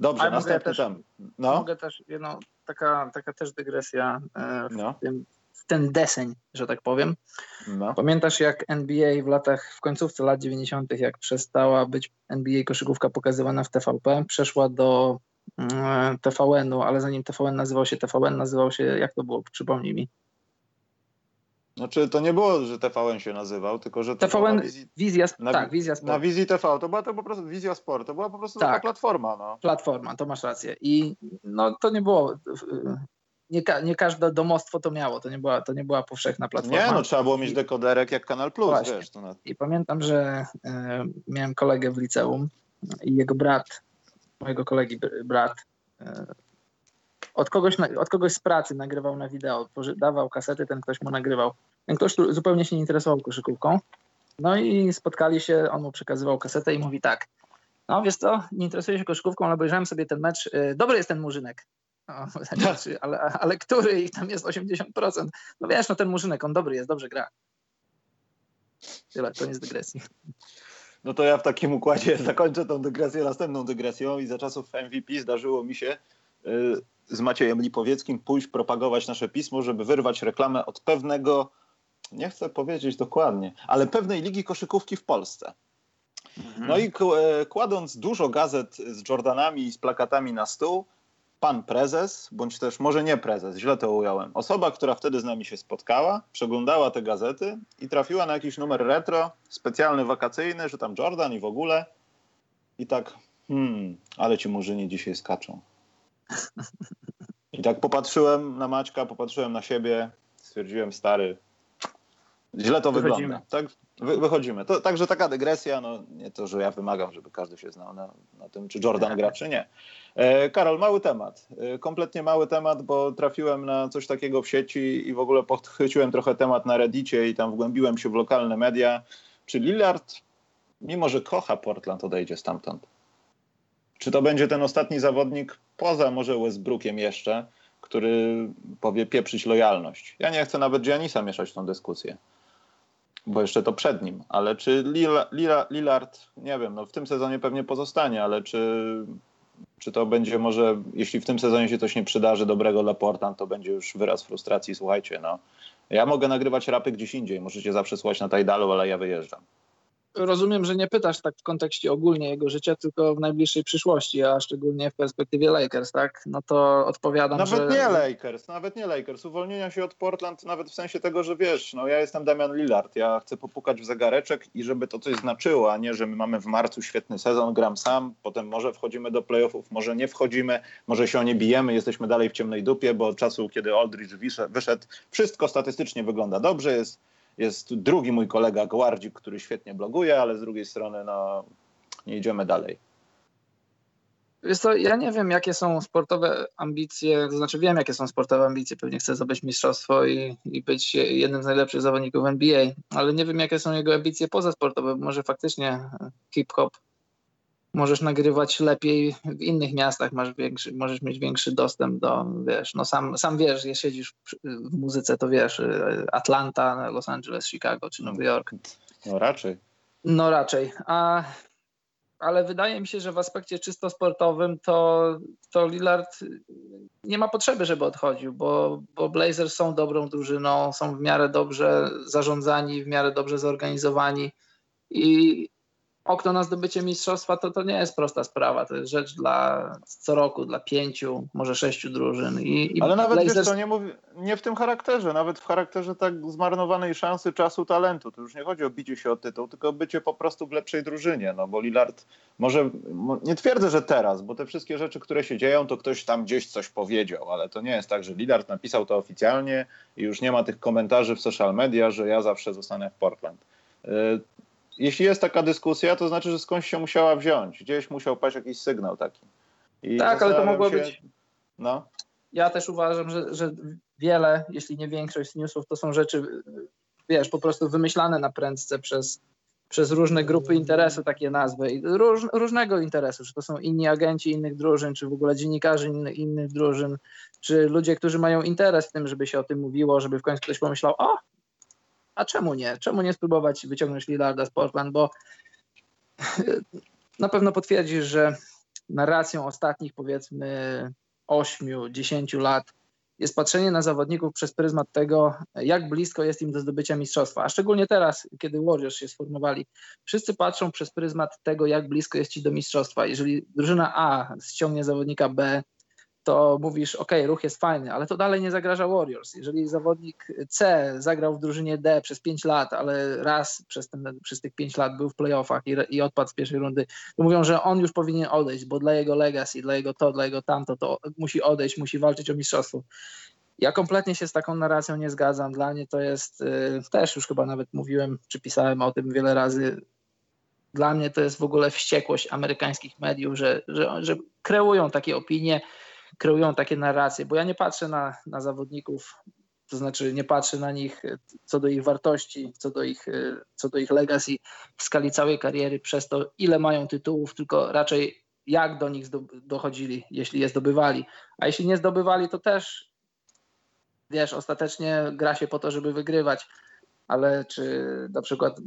Dobrze, Ale następny też, temat. No. Mogę też, no, taka, taka też dygresja e, w no. tym ten deseń, że tak powiem. No. Pamiętasz jak NBA w latach, w końcówce lat 90., jak przestała być NBA koszykówka pokazywana w TVP, przeszła do mm, TVN-u, ale zanim TVN nazywał się TVN, nazywał się, jak to było, przypomnij mi. Znaczy to nie było, że TVN się nazywał, tylko że TVN, wizji, wizja, na, tak, wizja Sport. Na wizji TV, to była to po prostu wizja sport, to była po prostu tak, taka platforma. No. Platforma, to masz rację. I no to nie było nie, ka nie każde domostwo to miało, to nie była, to nie była powszechna platforma. Nie, no trzeba było mieć dekoderek jak Kanal Plus, Właśnie. wiesz. To na... I pamiętam, że e, miałem kolegę w liceum i jego brat, mojego kolegi brat, e, od, kogoś na, od kogoś z pracy nagrywał na wideo, dawał kasety, ten ktoś mu nagrywał. Ten ktoś zupełnie się nie interesował koszykówką. No i spotkali się, on mu przekazywał kasetę i mówi tak, no wiesz co, nie interesuję się koszykówką, ale obejrzałem sobie ten mecz, e, dobry jest ten Murzynek. Znaczy, ale, ale który ich tam jest 80%? No wiesz, no ten Murzynek, on dobry jest, dobrze gra. Tyle, koniec dygresji. No to ja w takim układzie zakończę tą dygresję następną dygresją i za czasów MVP zdarzyło mi się y, z Maciejem Lipowieckim pójść propagować nasze pismo, żeby wyrwać reklamę od pewnego, nie chcę powiedzieć dokładnie, ale pewnej ligi koszykówki w Polsce. Mhm. No i e, kładąc dużo gazet z Jordanami i z plakatami na stół, pan prezes, bądź też może nie prezes, źle to ująłem. Osoba, która wtedy z nami się spotkała, przeglądała te gazety i trafiła na jakiś numer retro, specjalny wakacyjny, że tam Jordan i w ogóle. I tak, hmm, ale ci murzyni dzisiaj skaczą. I tak popatrzyłem na Maćka, popatrzyłem na siebie, stwierdziłem, stary, źle to Wychodzimy. wygląda. Tak, wy, wychodzimy. To, także taka dygresja, no nie to, że ja wymagam, żeby każdy się znał na, na tym, czy Jordan gra, czy nie. E, Karol, mały temat. E, kompletnie mały temat, bo trafiłem na coś takiego w sieci i w ogóle podchwyciłem trochę temat na Reddicie i tam wgłębiłem się w lokalne media. Czy Lillard, mimo że kocha Portland, odejdzie stamtąd? Czy to będzie ten ostatni zawodnik, poza może Westbrookiem jeszcze, który powie pieprzyć lojalność? Ja nie chcę nawet Giannisa mieszać w tą dyskusję bo jeszcze to przed nim, ale czy Lillard, nie wiem, no w tym sezonie pewnie pozostanie, ale czy, czy to będzie może, jeśli w tym sezonie się coś nie przydarzy dobrego dla Portland, to będzie już wyraz frustracji, słuchajcie, no. Ja mogę nagrywać rapy gdzieś indziej, możecie zawsze słuchać na Tajdalu, ale ja wyjeżdżam. Rozumiem, że nie pytasz tak w kontekście ogólnie jego życia, tylko w najbliższej przyszłości, a szczególnie w perspektywie Lakers, tak? No to odpowiadam, nawet że... Nawet nie Lakers, nawet nie Lakers. Uwolnienia się od Portland nawet w sensie tego, że wiesz, no ja jestem Damian Lillard, ja chcę popukać w zegareczek i żeby to coś znaczyło, a nie, że my mamy w marcu świetny sezon, gram sam, potem może wchodzimy do playoffów, może nie wchodzimy, może się o nie bijemy, jesteśmy dalej w ciemnej dupie, bo od czasu, kiedy Aldridge wyszedł, wszystko statystycznie wygląda dobrze, jest jest drugi mój kolega Gwardzik, który świetnie bloguje, ale z drugiej strony no, nie idziemy dalej. Wiesz co, ja nie wiem, jakie są sportowe ambicje, to znaczy wiem, jakie są sportowe ambicje, pewnie chce zdobyć mistrzostwo i, i być jednym z najlepszych zawodników NBA, ale nie wiem, jakie są jego ambicje pozasportowe, może faktycznie hip-hop możesz nagrywać lepiej w innych miastach, masz większy, możesz mieć większy dostęp do, wiesz, no sam, sam wiesz, je siedzisz w muzyce, to wiesz, Atlanta, Los Angeles, Chicago czy Nowy Jork. No raczej. No raczej, a, ale wydaje mi się, że w aspekcie czysto sportowym to, to Lillard nie ma potrzeby, żeby odchodził, bo, bo Blazers są dobrą drużyną, są w miarę dobrze zarządzani, w miarę dobrze zorganizowani i okno na zdobycie mistrzostwa to, to nie jest prosta sprawa. To jest rzecz dla co roku, dla pięciu, może sześciu drużyn. I, i Ale nawet Blazers... wiesz, to nie, mówi, nie w tym charakterze, nawet w charakterze tak zmarnowanej szansy, czasu, talentu. To już nie chodzi o bicie się o tytuł, tylko o bycie po prostu w lepszej drużynie. No bo Lillard może, nie twierdzę, że teraz, bo te wszystkie rzeczy, które się dzieją, to ktoś tam gdzieś coś powiedział, ale to nie jest tak, że Lillard napisał to oficjalnie i już nie ma tych komentarzy w social media, że ja zawsze zostanę w Portland y, jeśli jest taka dyskusja, to znaczy, że skądś się musiała wziąć. Gdzieś musiał paść jakiś sygnał taki. I tak, ale to mogło się... być. No. Ja też uważam, że, że wiele, jeśli nie większość newsów, to są rzeczy, wiesz, po prostu wymyślane na prędce przez, przez różne grupy interesu, takie nazwy, róż, różnego interesu, czy to są inni agenci innych drużyn, czy w ogóle dziennikarze inny, innych drużyn, czy ludzie, którzy mają interes w tym, żeby się o tym mówiło, żeby w końcu ktoś pomyślał, o, a czemu nie? Czemu nie spróbować wyciągnąć Lillarda z Portland, bo na pewno potwierdzisz, że narracją ostatnich powiedzmy 8-10 lat jest patrzenie na zawodników przez pryzmat tego, jak blisko jest im do zdobycia mistrzostwa. A szczególnie teraz, kiedy Warriors się sformowali, wszyscy patrzą przez pryzmat tego, jak blisko jest ci do mistrzostwa. Jeżeli drużyna A ściągnie zawodnika B, to mówisz, ok, ruch jest fajny, ale to dalej nie zagraża Warriors. Jeżeli zawodnik C zagrał w drużynie D przez 5 lat, ale raz przez, ten, przez tych 5 lat był w playoffach i, i odpadł z pierwszej rundy, to mówią, że on już powinien odejść, bo dla jego legacy, dla jego to, dla jego tamto, to musi odejść, musi walczyć o mistrzostwo. Ja kompletnie się z taką narracją nie zgadzam. Dla mnie to jest, y, też już chyba nawet mówiłem, czy pisałem o tym wiele razy, dla mnie to jest w ogóle wściekłość amerykańskich mediów, że, że, że kreują takie opinie, kreują takie narracje, bo ja nie patrzę na, na zawodników, to znaczy nie patrzę na nich co do ich wartości, co do ich, co do ich legacy w skali całej kariery przez to, ile mają tytułów, tylko raczej jak do nich dochodzili, jeśli je zdobywali. A jeśli nie zdobywali, to też wiesz, ostatecznie gra się po to, żeby wygrywać, ale czy na przykład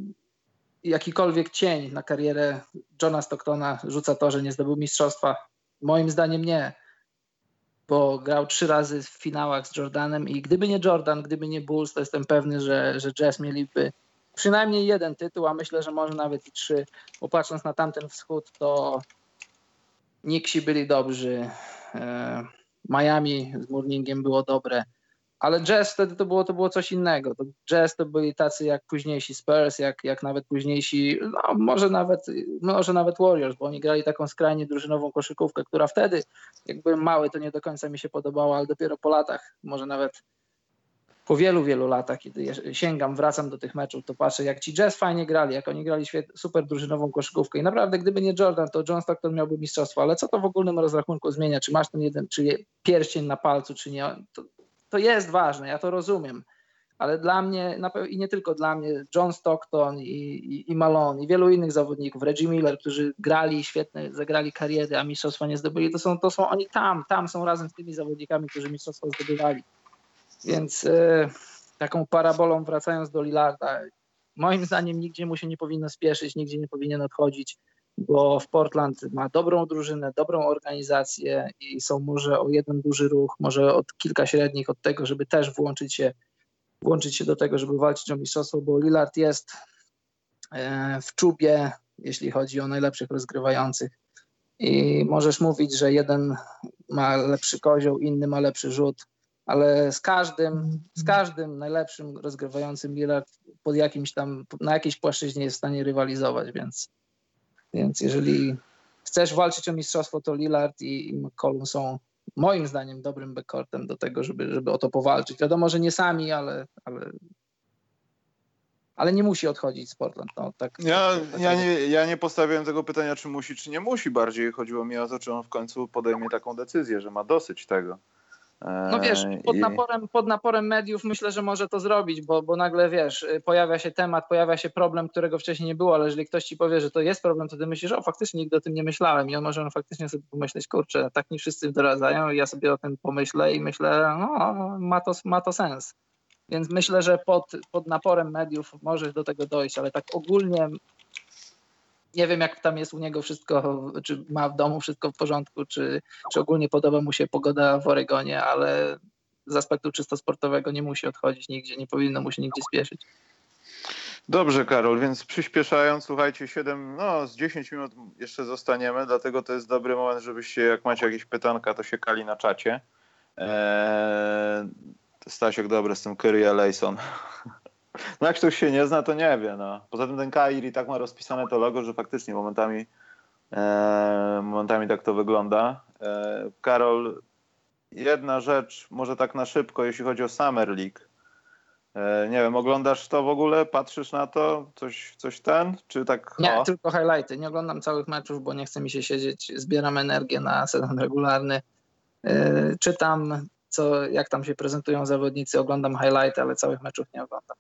jakikolwiek cień na karierę Johna Stocktona rzuca to, że nie zdobył mistrzostwa? Moim zdaniem nie bo grał trzy razy w finałach z Jordanem i gdyby nie Jordan, gdyby nie Bulls, to jestem pewny, że, że Jazz mieliby przynajmniej jeden tytuł, a myślę, że może nawet i trzy, bo patrząc na tamten wschód, to Nixi byli dobrzy, e, Miami z Mourningiem było dobre, ale jazz wtedy to było, to było coś innego. To jazz to byli tacy jak późniejsi Spurs, jak, jak nawet późniejsi, no może nawet, może nawet Warriors, bo oni grali taką skrajnie drużynową koszykówkę, która wtedy, jak byłem mały, to nie do końca mi się podobała, ale dopiero po latach, może nawet po wielu, wielu latach, kiedy sięgam, wracam do tych meczów, to patrzę, jak ci Jazz fajnie grali, jak oni grali świet, super drużynową koszykówkę. I naprawdę, gdyby nie Jordan, to John Stockton miałby mistrzostwo, ale co to w ogólnym rozrachunku zmienia? Czy masz ten jeden, czy pierścień na palcu, czy nie? To to jest ważne, ja to rozumiem. Ale dla mnie, i nie tylko dla mnie, John Stockton i, i, i Malone i wielu innych zawodników, Reggie Miller, którzy grali świetne, zagrali kariery, a mistrzostwa nie zdobyli, to są, to są oni tam, tam są razem z tymi zawodnikami, którzy mistrzostwa zdobywali. Więc e, taką parabolą wracając do Lillarda, moim zdaniem nigdzie mu się nie powinno spieszyć, nigdzie nie powinien odchodzić bo w Portland ma dobrą drużynę, dobrą organizację i są może o jeden duży ruch, może od kilka średnich od tego, żeby też włączyć się, włączyć się do tego, żeby walczyć o mistrzostwo, bo Lillard jest e, w czubie, jeśli chodzi o najlepszych rozgrywających. I możesz mówić, że jeden ma lepszy kozioł, inny ma lepszy rzut, ale z każdym, z każdym najlepszym rozgrywającym Lillard pod jakimś tam, na jakiejś płaszczyźnie jest w stanie rywalizować, więc, więc jeżeli chcesz walczyć o mistrzostwo, to Lillard i, i McCollum są moim zdaniem dobrym backcourtem do tego, żeby, żeby o to powalczyć. Wiadomo, że nie sami, ale, ale, ale nie musi odchodzić z Portland. No, tak, ja, tak, tak, ja, nie, ja nie postawiłem tego pytania, czy musi, czy nie musi. Bardziej chodziło mi o to, czy on w końcu podejmie taką decyzję, że ma dosyć tego. No wiesz, pod I- naporem, pod naporem mediów myślę, że może to zrobić, bo, bo nagle wiesz, pojawia się temat, pojawia się problem, którego wcześniej nie było, ale jeżeli ktoś ci powie, że to jest problem, to ty myślisz, o faktycznie nigdy o tym nie myślałem i on może faktycznie sobie pomyśleć, kurczę, tak mi wszyscy doradzają i ja sobie o tym pomyślę i myślę, no ma to, ma to sens. Więc myślę, że pod, pod naporem mediów możesz do tego dojść, ale tak ogólnie nie wiem, jak tam jest u niego wszystko, czy ma w domu wszystko w porządku, czy, czy ogólnie podoba mu się pogoda w Oregonie, ale z aspektu czysto sportowego nie musi odchodzić nigdzie, nie powinno mu się nigdzie spieszyć. Dobrze, Karol, więc przyspieszając, słuchajcie, 7, no z 10 minut jeszcze zostaniemy, dlatego to jest dobry moment, żebyście, jak macie jakieś pytanka, to się kali na czacie. Eee, Stasiek, dobry z tym Kyrie Lejson. No jak ktoś się nie zna, to nie wie. No. Poza tym ten Kairi tak ma rozpisane to logo, że faktycznie momentami, e, momentami tak to wygląda. E, Karol, jedna rzecz, może tak na szybko, jeśli chodzi o Summer League. E, nie wiem, oglądasz to w ogóle? Patrzysz na to? Coś, coś ten? Czy tak? Nie, o? tylko highlighty. Nie oglądam całych meczów, bo nie chce mi się siedzieć. Zbieram energię na sezon regularny. Yy, czytam, co, jak tam się prezentują zawodnicy, oglądam highlighty, ale całych meczów nie oglądam.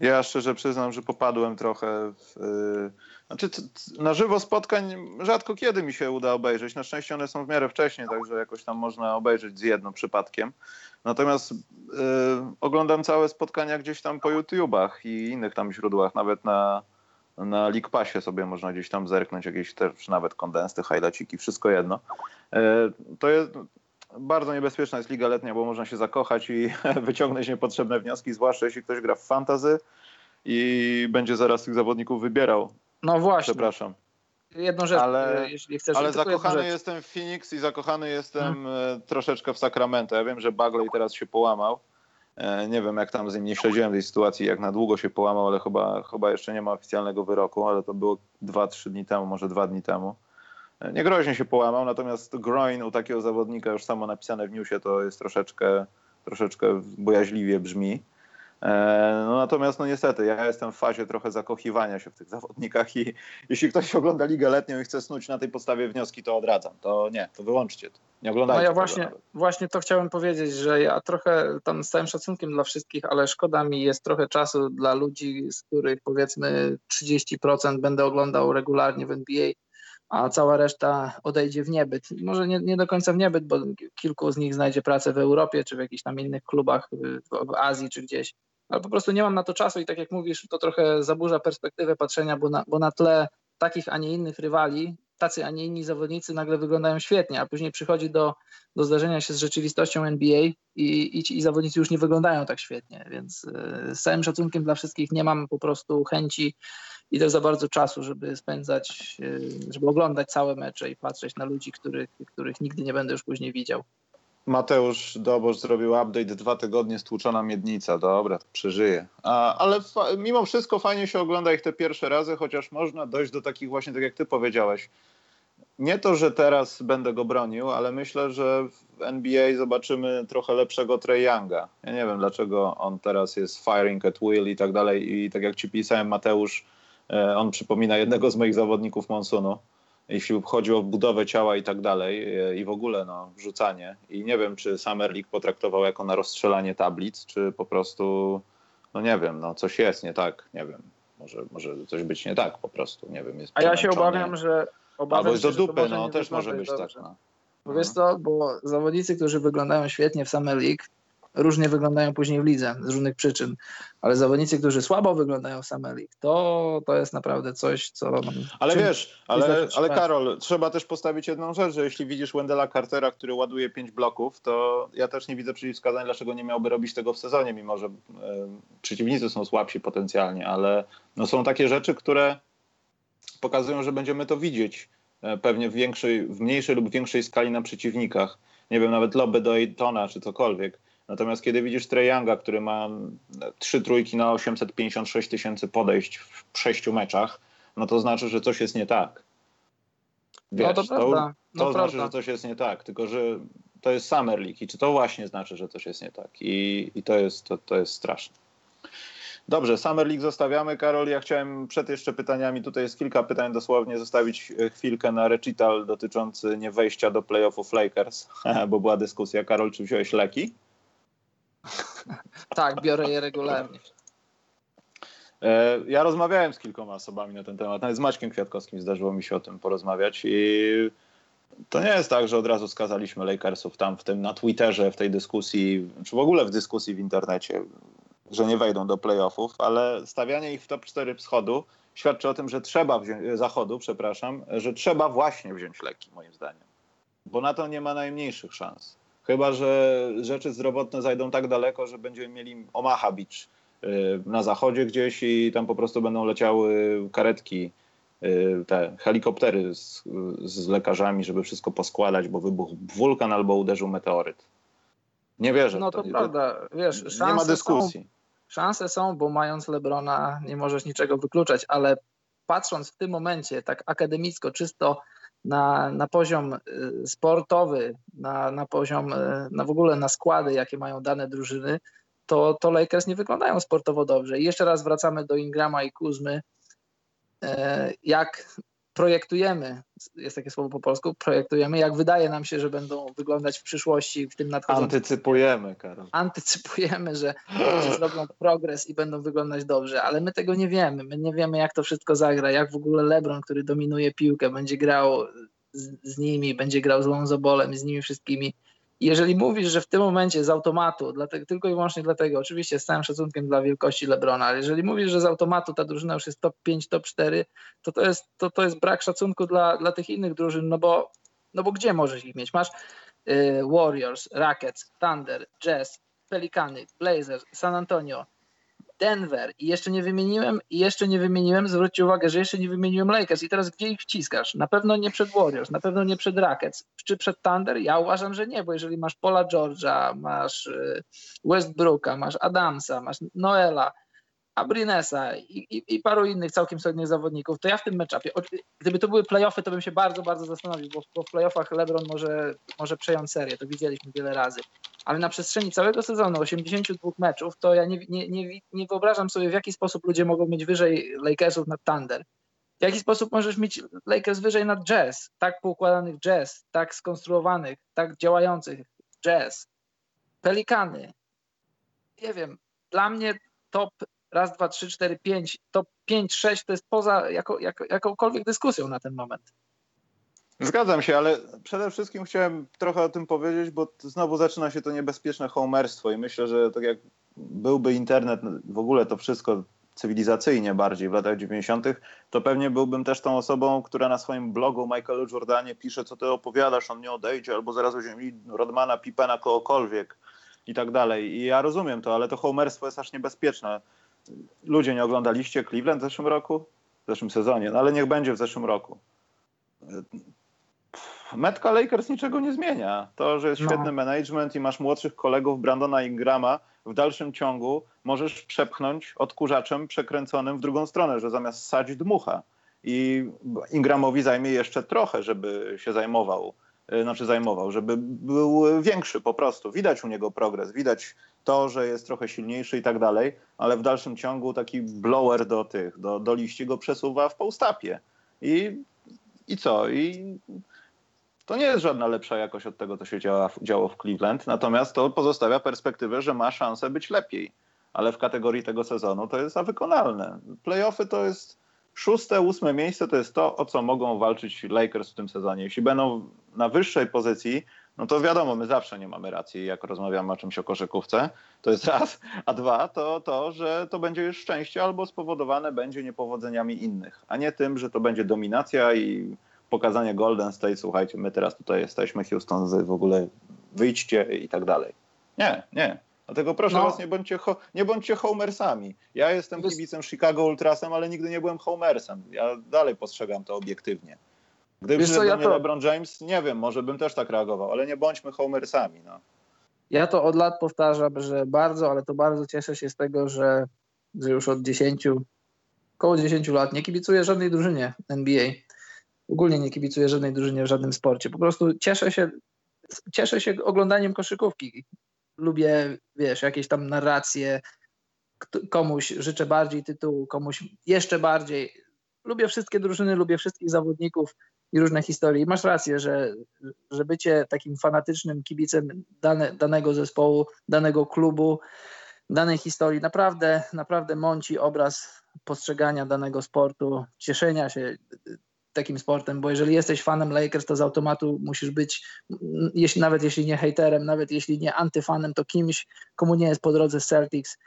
Ja szczerze przyznam, że popadłem trochę w. y, Znaczy, na żywo spotkań rzadko kiedy mi się uda obejrzeć. Na szczęście one są w miarę wcześnie, także jakoś tam można obejrzeć z jedną przypadkiem. Natomiast y, oglądam całe spotkania gdzieś tam po YouTubach i innych tam źródłach, nawet na, na League Passie sobie można gdzieś tam zerknąć, jakieś też nawet kondensty, highlightsiki, wszystko jedno. Y, to jest. Bardzo niebezpieczna jest liga letnia, bo można się zakochać i wyciągnąć niepotrzebne wnioski, zwłaszcza jeśli ktoś gra w fantazy i będzie zaraz tych zawodników wybierał. No właśnie, Przepraszam. jedną rzecz, Ale- yy, jeśli chcesz. Ale zakochany jestem w Phoenix i zakochany jestem e, troszeczkę w Sacramento. Ja wiem, że Bagley teraz się połamał. E, Nie wiem, jak tam z nim nie śledziłem tej sytuacji, jak na długo się połamał, ale chyba, chyba jeszcze nie ma oficjalnego wyroku, ale to było 2-3 dni temu, może 2 dni temu. Niegroźnie się połamał, natomiast groin u takiego zawodnika, już samo napisane w newsie, to jest troszeczkę, troszeczkę bojaźliwie brzmi. E, No natomiast no niestety, ja jestem w fazie trochę zakochiwania się w tych zawodnikach i jeśli ktoś ogląda Ligę Letnią i chce snuć na tej podstawie wnioski, to odradzam. To nie, to wyłączcie to. Nie No oglądajcie ja tego właśnie, nawet. właśnie to chciałem powiedzieć, że ja trochę tam z całym szacunkiem dla wszystkich, ale szkoda mi jest trochę czasu dla ludzi, z których powiedzmy 30% będę oglądał regularnie w NBA, a cała reszta odejdzie w niebyt. Może nie, nie do końca w niebyt, bo kilku z nich znajdzie pracę w Europie czy w jakichś tam innych klubach y, w, Azji czy gdzieś. Ale po prostu nie mam na to czasu i tak jak mówisz, to trochę zaburza perspektywę patrzenia, bo na, bo na tle takich, a nie innych rywali, tacy, a nie inni zawodnicy nagle wyglądają świetnie, a później przychodzi do, do zdarzenia się z rzeczywistością NBA i, i, ci- i zawodnicy już nie wyglądają tak świetnie, więc y, z całym szacunkiem dla wszystkich nie mam po prostu chęci i też za bardzo czasu, żeby spędzać, y, żeby oglądać całe mecze i patrzeć na ludzi, których, których nigdy nie będę już później widział. Mateusz Dobosz zrobił update dwa tygodnie stłuczona miednica. Dobra, przeżyje. Ale mimo wszystko fajnie się ogląda ich te pierwsze razy, chociaż można dojść do takich właśnie, tak jak ty powiedziałeś. Nie to, że teraz będę go bronił, ale myślę, że w NBA zobaczymy trochę lepszego Trey Younga. Ja nie wiem, dlaczego on teraz jest firing at will i tak dalej. I tak jak ci pisałem, Mateusz, e, on przypomina jednego z moich zawodników Monsunu jeśli chodzi o budowę ciała i tak dalej e, i w ogóle no, wrzucanie. I nie wiem, czy Summer League potraktował jako na rozstrzelanie tablic, czy po prostu, no nie wiem, no coś jest nie tak, nie wiem. Może, może coś być nie tak po prostu, nie wiem. Jest A ja się obawiam, że. Obawiam Albo jest się, do że to dupy, no też może być tak. dobrze. No. Bo wiesz co, bo zawodnicy, którzy wyglądają świetnie w Summer League, różnie wyglądają później w lidze z różnych przyczyn, ale zawodnicy, którzy słabo wyglądają w Summer League, to, to jest naprawdę coś, co... Ale wiesz, ale, ale Karol, trzeba też postawić jedną rzecz, że jeśli widzisz Wendela Cartera, który ładuje pięć bloków, to ja też nie widzę przeciwwskazań, dlaczego nie miałby robić tego w sezonie, mimo że przeciwnicy są słabsi potencjalnie, ale no, są takie rzeczy, które pokazują, że będziemy to widzieć e, pewnie w, większej, w mniejszej lub większej skali na przeciwnikach. Nie wiem, nawet lobby do Aytona czy cokolwiek. Natomiast kiedy widzisz Trey Younga, który ma trzy trójki na 856 tysięcy podejść w sześciu meczach, no to znaczy, że coś jest nie tak. Wiesz, no to, to, no to znaczy, że coś jest nie tak, tylko że to jest Summer League i czy to właśnie znaczy, że coś jest nie tak i, i to, jest, to, to jest straszne. Dobrze, Summer League zostawiamy. Karol, ja chciałem przed jeszcze pytaniami, tutaj jest kilka pytań dosłownie, zostawić chwilkę na recital dotyczący nie wejścia do playoffów Lakers, bo była dyskusja. Karol, czy wziąłeś leki? Tak, biorę je regularnie. E, ja rozmawiałem z kilkoma osobami na ten temat, nawet z Maćkiem Kwiatkowskim zdarzyło mi się o tym porozmawiać i to nie jest tak, że od razu skazaliśmy Lakersów tam w tym na Twitterze, w tej dyskusji, czy w ogóle w dyskusji w internecie że nie wejdą do playoffów, ale stawianie ich w top 4 wschodu świadczy o tym, że trzeba wziąć, zachodu, przepraszam, że trzeba właśnie wziąć leki, moim zdaniem. Bo na to nie ma najmniejszych szans. Chyba, że rzeczy zdrowotne zajdą tak daleko, że będziemy mieli Omaha Beach y, na zachodzie gdzieś i tam po prostu będą leciały karetki, y, te helikoptery z, z lekarzami, żeby wszystko poskładać, bo wybuchł wulkan albo uderzył meteoryt. Nie wierzę. No to, to prawda, wiesz, nie ma dyskusji. Są, Szanse są, bo mając Lebrona nie możesz niczego wykluczać, ale patrząc w tym momencie tak akademicko, czysto na, na poziom y, sportowy, na, na poziom, y, na w ogóle na składy, jakie mają dane drużyny, to, to Lakers nie wyglądają sportowo dobrze. I jeszcze raz wracamy do Ingrama i Kuzmy. E, jak projektujemy, jest takie słowo po polsku, projektujemy, jak wydaje nam się, że będą wyglądać w przyszłości, w tym nadchodzącym... Antycypujemy, Karol. Antycypujemy, że, zrobią progres i będą wyglądać dobrze, ale my tego nie wiemy. My nie wiemy, jak to wszystko zagra, jak w ogóle LeBron, który dominuje piłkę, będzie grał z, z nimi, będzie grał z Lonzo Bolem, z nimi wszystkimi jeżeli mówisz, że w tym momencie z automatu, dlatego, tylko i wyłącznie dlatego, oczywiście z całym szacunkiem dla wielkości Lebrona, ale jeżeli mówisz, że z automatu ta drużyna już jest top 5, top 4, to to jest, to, to jest brak szacunku dla, dla tych innych drużyn, no bo, no bo gdzie możesz ich mieć? Masz y, Warriors, Rockets, Thunder, Jazz, Pelicany, Blazers, San Antonio, Denver i jeszcze nie wymieniłem, i jeszcze nie wymieniłem, zwróćcie uwagę, że jeszcze nie wymieniłem Lakers i teraz gdzie ich wciskasz? Na pewno nie przed Warriors, na pewno nie przed Rockets, czy przed Thunder? Ja uważam, że nie, bo jeżeli masz Paula George'a, masz y, Westbrooka, masz Adamsa, masz Noela, Abrinesa i, i, i, paru innych całkiem solidnych zawodników, to ja w tym meczapie, gdyby to były playoffy, to bym się bardzo, bardzo zastanowił, bo, bo w playoffach LeBron może, może przejąć serię, to widzieliśmy wiele razy. Ale na przestrzeni całego sezonu, 82 meczów, to ja nie, nie, nie, nie wyobrażam sobie, w jaki sposób ludzie mogą mieć wyżej Lakersów nad Thunder. W jaki sposób możesz mieć Lakers wyżej nad Jazz, tak poukładanych Jazz, tak skonstruowanych, tak działających Jazz, Pelikany. Nie wiem, dla mnie top raz, dwa, trzy, cztery, pięć, to pięć, sześć to jest poza jako, jako, jakąkolwiek dyskusją na ten moment. Zgadzam się, ale przede wszystkim chciałem trochę o tym powiedzieć, bo znowu zaczyna się to niebezpieczne homerstwo i myślę, że tak jak byłby internet, w ogóle to wszystko cywilizacyjnie bardziej w latach 90., to pewnie byłbym też tą osobą, która na swoim blogu Michaelu Jordanie pisze, co ty opowiadasz, on nie odejdzie, albo zaraz weźmie Rodmana, Pipena, kogokolwiek i tak dalej. I ja rozumiem to, ale to homerstwo jest aż niebezpieczne ludzie nie oglądaliście Cleveland w zeszłym roku? W zeszłym sezonie, no ale niech będzie w zeszłym roku. Metka Lakers niczego nie zmienia. To, że jest no. świetny management i masz młodszych kolegów Brandona Ingrama, w dalszym ciągu możesz przepchnąć odkurzaczem przekręconym w drugą stronę, że zamiast sadzić dmucha. I Ingramowi zajmie jeszcze trochę, żeby się zajmował, znaczy zajmował, żeby był większy po prostu. Widać u niego progres, widać to, że jest trochę silniejszy i tak dalej, ale w dalszym ciągu taki blower do tych, do, do liści go przesuwa w półstapie. I, I co? I to nie jest żadna lepsza jakość od tego, co się działa, działo w Cleveland, natomiast to pozostawia perspektywę, że ma szansę być lepiej. Ale w kategorii tego sezonu to jest wykonalne. Playoffy to jest szóste, ósme miejsce, to jest to, o co mogą walczyć Lakers w tym sezonie. Jeśli będą na wyższej pozycji, no to wiadomo, my zawsze nie mamy racji, jak rozmawiamy o czymś o koszykówce. To jest raz. A dwa, to to, że to będzie już szczęście albo spowodowane będzie niepowodzeniami innych, a nie tym, że to będzie dominacja i pokazanie Golden State, słuchajcie, my teraz tutaj jesteśmy, Houston, w ogóle wyjdźcie i tak dalej. Nie, nie. Dlatego proszę no. was, nie bądźcie, nie bądźcie homersami. Ja jestem kibicem Chicago Ultrasem, ale nigdy nie byłem homersem. Ja dalej postrzegam to obiektywnie. Gdyby przyszedł ja to... LeBron James, nie wiem, może bym też tak reagował, ale nie bądźmy homersami. No. Ja to od lat powtarzam, że bardzo, ale to bardzo cieszę się z tego, że, że już od 10, około 10 lat nie kibicuję żadnej drużynie NBA. Ogólnie nie kibicuję żadnej drużynie w żadnym sporcie. Po prostu cieszę się, cieszę się oglądaniem koszykówki. Lubię, wiesz, jakieś tam narracje. Komuś życzę bardziej tytułu, komuś jeszcze bardziej. Lubię wszystkie drużyny, lubię wszystkich zawodników i różne historie. I masz rację, że, że bycie takim fanatycznym kibicem dane, danego zespołu, danego klubu, danej historii naprawdę, naprawdę mąci obraz postrzegania danego sportu, cieszenia się takim sportem, bo jeżeli jesteś fanem Lakers, to z automatu musisz być, jeśli, nawet jeśli nie haterem, nawet jeśli nie antyfanem, to kimś, komu nie jest po drodze Celtics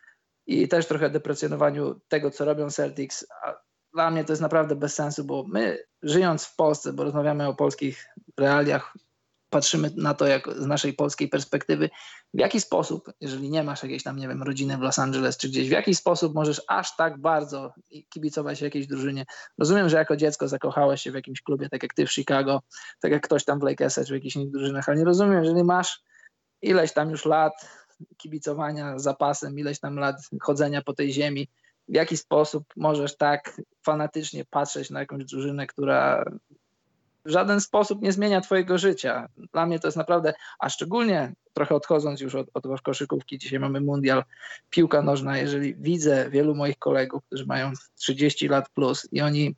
i też trochę deprecjonowaniu tego, co robią Celtics. A dla mnie to jest naprawdę bez sensu, bo my żyjąc w Polsce, bo rozmawiamy o polskich realiach, patrzymy na to jak z naszej polskiej perspektywy, w jaki sposób, jeżeli nie masz jakiejś tam, nie wiem, rodziny w Los Angeles czy gdzieś, w jaki sposób możesz aż tak bardzo kibicować jakiejś drużynie. Rozumiem, że jako dziecko zakochałeś się w jakimś klubie, tak jak ty w Chicago, tak jak ktoś tam w Lakersach czy w jakichś innych drużynach, ale nie rozumiem, jeżeli masz ileś tam już lat kibicowania zapasem, ileś tam lat chodzenia po tej ziemi, w jaki sposób możesz tak fanatycznie patrzeć na jakąś drużynę, która w żaden sposób nie zmienia twojego życia. Dla mnie to jest naprawdę, a szczególnie trochę odchodząc już od, od koszykówki, dzisiaj mamy mundial, piłka nożna, jeżeli widzę wielu moich kolegów, którzy mają 30 lat plus i oni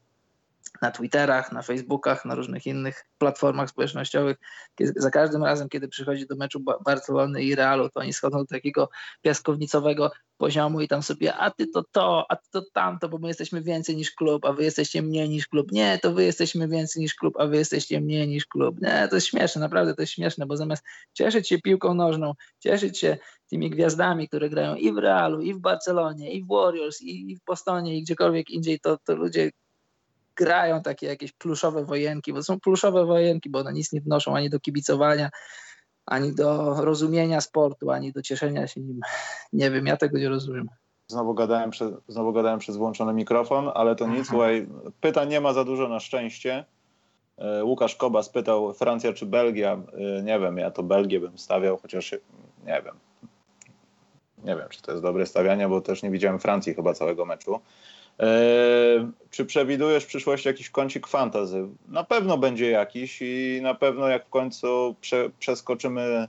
na Twitterach, na Facebookach, na różnych innych platformach społecznościowych. za każdym razem, kiedy przychodzi do meczu Barcelony i Realu, to oni schodzą do takiego piaskownicowego poziomu i tam sobie, a ty to to, a ty to tamto, bo my jesteśmy więcej niż klub, a wy jesteście mniej niż klub. Nie, to wy jesteśmy więcej niż klub, a wy jesteście mniej niż klub. Nie, to jest śmieszne, naprawdę to jest śmieszne, bo zamiast cieszyć się piłką nożną, cieszyć się tymi gwiazdami, które grają i w Realu, i w Barcelonie, i w Warriors, i w Bostonie, i gdziekolwiek indziej, to, to ludzie grają takie jakieś pluszowe wojenki, bo są pluszowe wojenki, bo one nic nie wnoszą ani do kibicowania, ani do rozumienia sportu, ani do cieszenia się nim. Nie wiem, ja tego nie rozumiem. Znowu gadałem, przez, znowu gadałem przez włączony mikrofon, ale to nic. Słuchaj, pytań nie ma za dużo na szczęście. E, Łukasz Koba spytał Francja czy Belgia. E, nie wiem, ja to Belgię bym stawiał, chociaż nie wiem. Nie wiem, czy to jest dobre stawianie, bo też nie widziałem Francji chyba całego meczu. Eee, czy przewidujesz w przyszłości jakiś kącik fantazy? Na pewno będzie jakiś i na pewno jak w końcu prze, przeskoczymy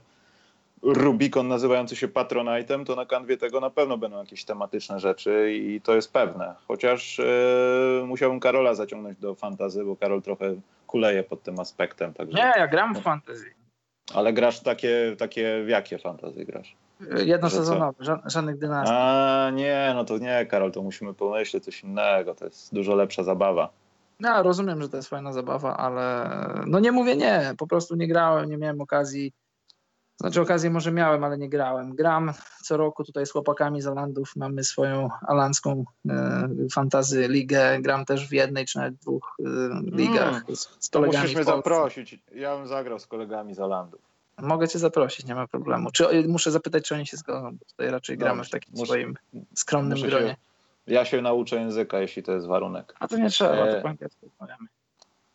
Rubikon nazywający się Patronite'em, to na kanwie tego na pewno będą jakieś tematyczne rzeczy i to jest pewne. Chociaż e, musiałbym Karola zaciągnąć do fantazy, bo Karol trochę kuleje pod tym aspektem. Także... Nie, ja gram w fantazy. Ale grasz takie, takie w jakie fantazy grasz? Jednosezonowe, żadnych dynastii. A nie, no to nie, Karol, to musimy pomyśleć coś innego. To jest dużo lepsza zabawa. No, rozumiem, że to jest fajna zabawa, ale no nie mówię nie, po prostu nie grałem, nie miałem okazji. Znaczy okazję może miałem, ale nie grałem. Gram co roku tutaj z chłopakami z Alandów, mamy swoją alandzką e, fantazy ligę. Gram też w jednej czy nawet dwóch e, ligach mm, z, z kolegami. Mnie zaprosić, ja bym zagrał z kolegami z Alandów. Mogę cię zaprosić, nie ma problemu. Czy muszę zapytać, czy oni się zgodzą, bo tutaj raczej no, gramy w takim muszę, swoim skromnym gronie. Się, ja się nauczę języka, jeśli to jest warunek. A to nie trzeba, e... to po angielsku rozmawiamy.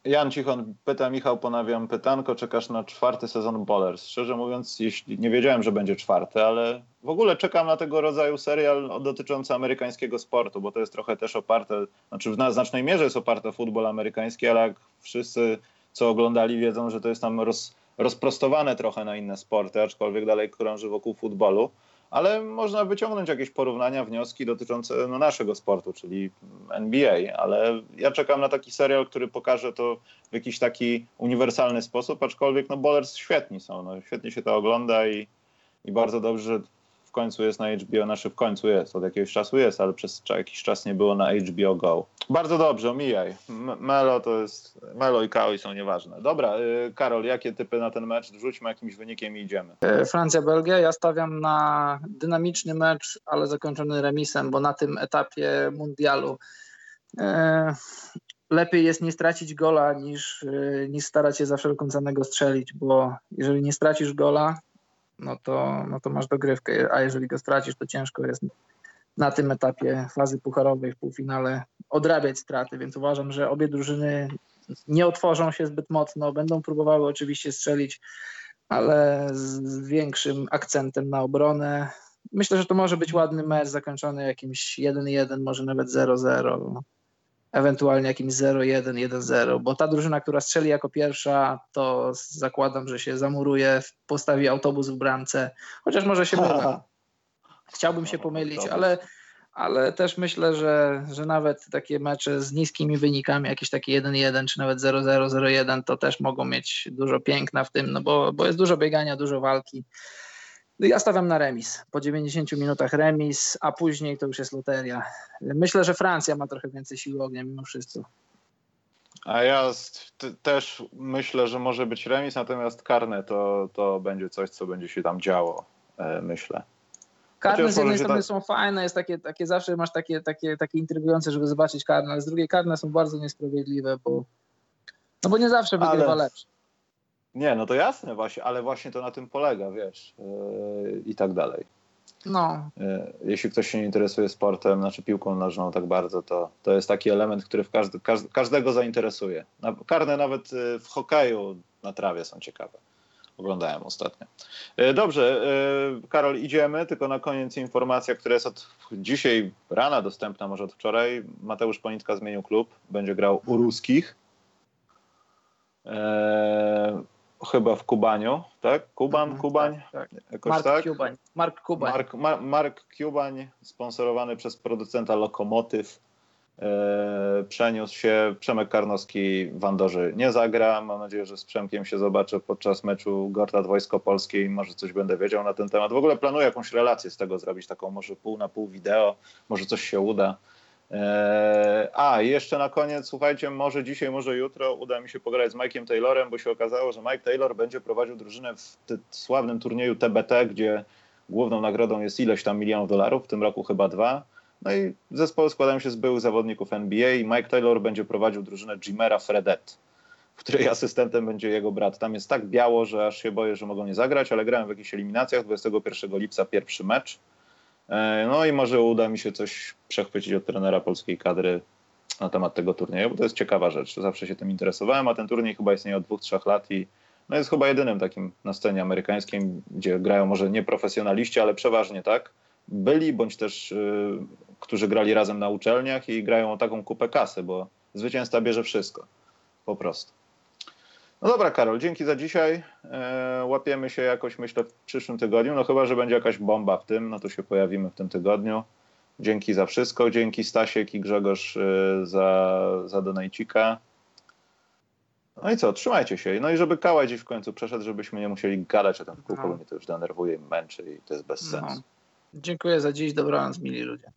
Jan Cichon pyta, Michał, ponawiam pytanko, czekasz na czwarty sezon Bowlers? Szczerze mówiąc, jeśli nie wiedziałem, że będzie czwarty, ale w ogóle czekam na tego rodzaju serial dotyczący amerykańskiego sportu, bo to jest trochę też oparte, znaczy w znacznej mierze jest oparte o futbol amerykański, ale jak wszyscy, co oglądali, wiedzą, że to jest tam roz, rozprostowane trochę na inne sporty, aczkolwiek dalej krąży wokół futbolu. Ale można wyciągnąć jakieś porównania, wnioski dotyczące no, naszego sportu, czyli NBA. Ale ja czekam na taki serial, który pokaże to w jakiś taki uniwersalny sposób, aczkolwiek no, Bowlers świetni są. No, świetnie się to ogląda i, i bardzo dobrze, że końcu jest na HBO, znaczy w końcu jest, od jakiegoś czasu jest, ale przez jakiś czas nie było na HBO Go. Bardzo dobrze, omijaj. Melo to jest, Melo i Kaoi są nieważne. Dobra, y, Karol, jakie typy na ten mecz? Wrzućmy jakimś wynikiem i idziemy. E, Francja-Belgia, ja stawiam na dynamiczny mecz, ale zakończony remisem, bo na tym etapie mundialu e, lepiej jest nie stracić gola niż, e, niż starać się za wszelką cenę go strzelić, bo jeżeli nie stracisz gola, no to, no to masz dogrywkę, a jeżeli go stracisz, to ciężko jest na tym etapie fazy pucharowej w półfinale odrabiać straty, więc uważam, że obie drużyny nie otworzą się zbyt mocno, będą próbowały oczywiście strzelić, ale z większym akcentem na obronę. Myślę, że to może być ładny mecz zakończony jakimś 1-1, może nawet 0-0 ewentualnie jakimś 0-1, 1-0, bo ta drużyna, która strzeli jako pierwsza, to zakładam, że się zamuruje, postawi autobus w bramce, chociaż może się mylę. Chciałbym się pomylić, ale, ale też myślę, że, że nawet takie mecze z niskimi wynikami, jakieś takie 1-1 czy nawet 0-0, 0-1, to też mogą mieć dużo piękna w tym, no bo, bo jest dużo biegania, dużo walki. Ja stawiam na remis. Po 90 minutach remis, a później to już jest loteria. Myślę, że Francja ma trochę więcej siły ognia mimo wszystko. A ja też myślę, że może być remis, natomiast karne to, to będzie coś, co będzie się tam działo, e, myślę. Karne z jednej strony są fajne, jest takie, takie zawsze masz takie, takie, takie intrygujące, żeby zobaczyć karne, ale z drugiej karne są bardzo niesprawiedliwe, bo, no bo nie zawsze wygrywa ale... lepszy. Nie, no to jasne właśnie, ale właśnie to na tym polega, wiesz, yy, i tak dalej. No. Yy, jeśli ktoś się nie interesuje sportem, znaczy piłką nożną tak bardzo, to, to jest taki element, który w każdy, każdy, każdego zainteresuje. Karne nawet yy, w hokeju na trawie są ciekawe. Oglądałem ostatnio. Yy, dobrze, yy, Karol, idziemy, tylko na koniec informacja, która jest od dzisiaj rana dostępna, może od wczoraj. Mateusz Ponitka zmienił klub, będzie grał u ruskich. Yy, chyba w Kubaniu, tak? Kuban, mhm, Kubań? Tak, tak. Jakoś Mark tak? Kubań. Mark Kubań. Mark, Mar, Mark Kubań, sponsorowany przez producenta Lokomotyw, e, przeniósł się. Przemek Karnowski w Andorze nie zagra. Mam nadzieję, że z Przemkiem się zobaczę podczas meczu Gortat Wojsko Polskie i może coś będę wiedział na ten temat. W ogóle planuję jakąś relację z tego zrobić, taką może pół na pół wideo, może coś się uda. Eee, a, jeszcze na koniec, słuchajcie, może dzisiaj, może jutro uda mi się pogadać z Mike'iem Taylorem, bo się okazało, że Mike Taylor będzie prowadził drużynę w sławnym turnieju TBT, gdzie główną nagrodą jest ileś tam milionów dolarów, w tym roku chyba dwa. No i zespoły składają się z byłych zawodników NBA i Mike Taylor będzie prowadził drużynę Jimera Fredet, w której asystentem będzie jego brat. Tam jest tak biało, że aż się boję, że mogą nie zagrać, ale grałem w jakichś eliminacjach. 21 lipca pierwszy mecz. E, no i może uda mi się coś przechwycić od trenera polskiej kadry na temat tego turnieju, bo to jest ciekawa rzecz. Zawsze się tym interesowałem, a ten turniej chyba istnieje od dwóch, trzech lat i no jest chyba jedynym takim na scenie amerykańskiej, gdzie grają może nie profesjonaliści, ale przeważnie tak. Byli, bądź też y, którzy grali razem na uczelniach i grają o taką kupę kasy, bo zwycięzca bierze wszystko. Po prostu. No dobra, Karol, dzięki za dzisiaj. E, łapiemy się jakoś, myślę, w przyszłym tygodniu. No chyba, że będzie jakaś bomba w tym, no to się pojawimy w tym tygodniu. Dzięki za wszystko. Dzięki Stasiek i Grzegorz e, za, za donajcika. No i co, trzymajcie się. No i żeby Kałaj gdzieś w końcu przeszedł, żebyśmy nie musieli gadać o tym w kółko, bo mnie to już denerwuje, męczy i to jest bez no. sensu. Dziękuję za dziś, dobranoc, mili ludzie.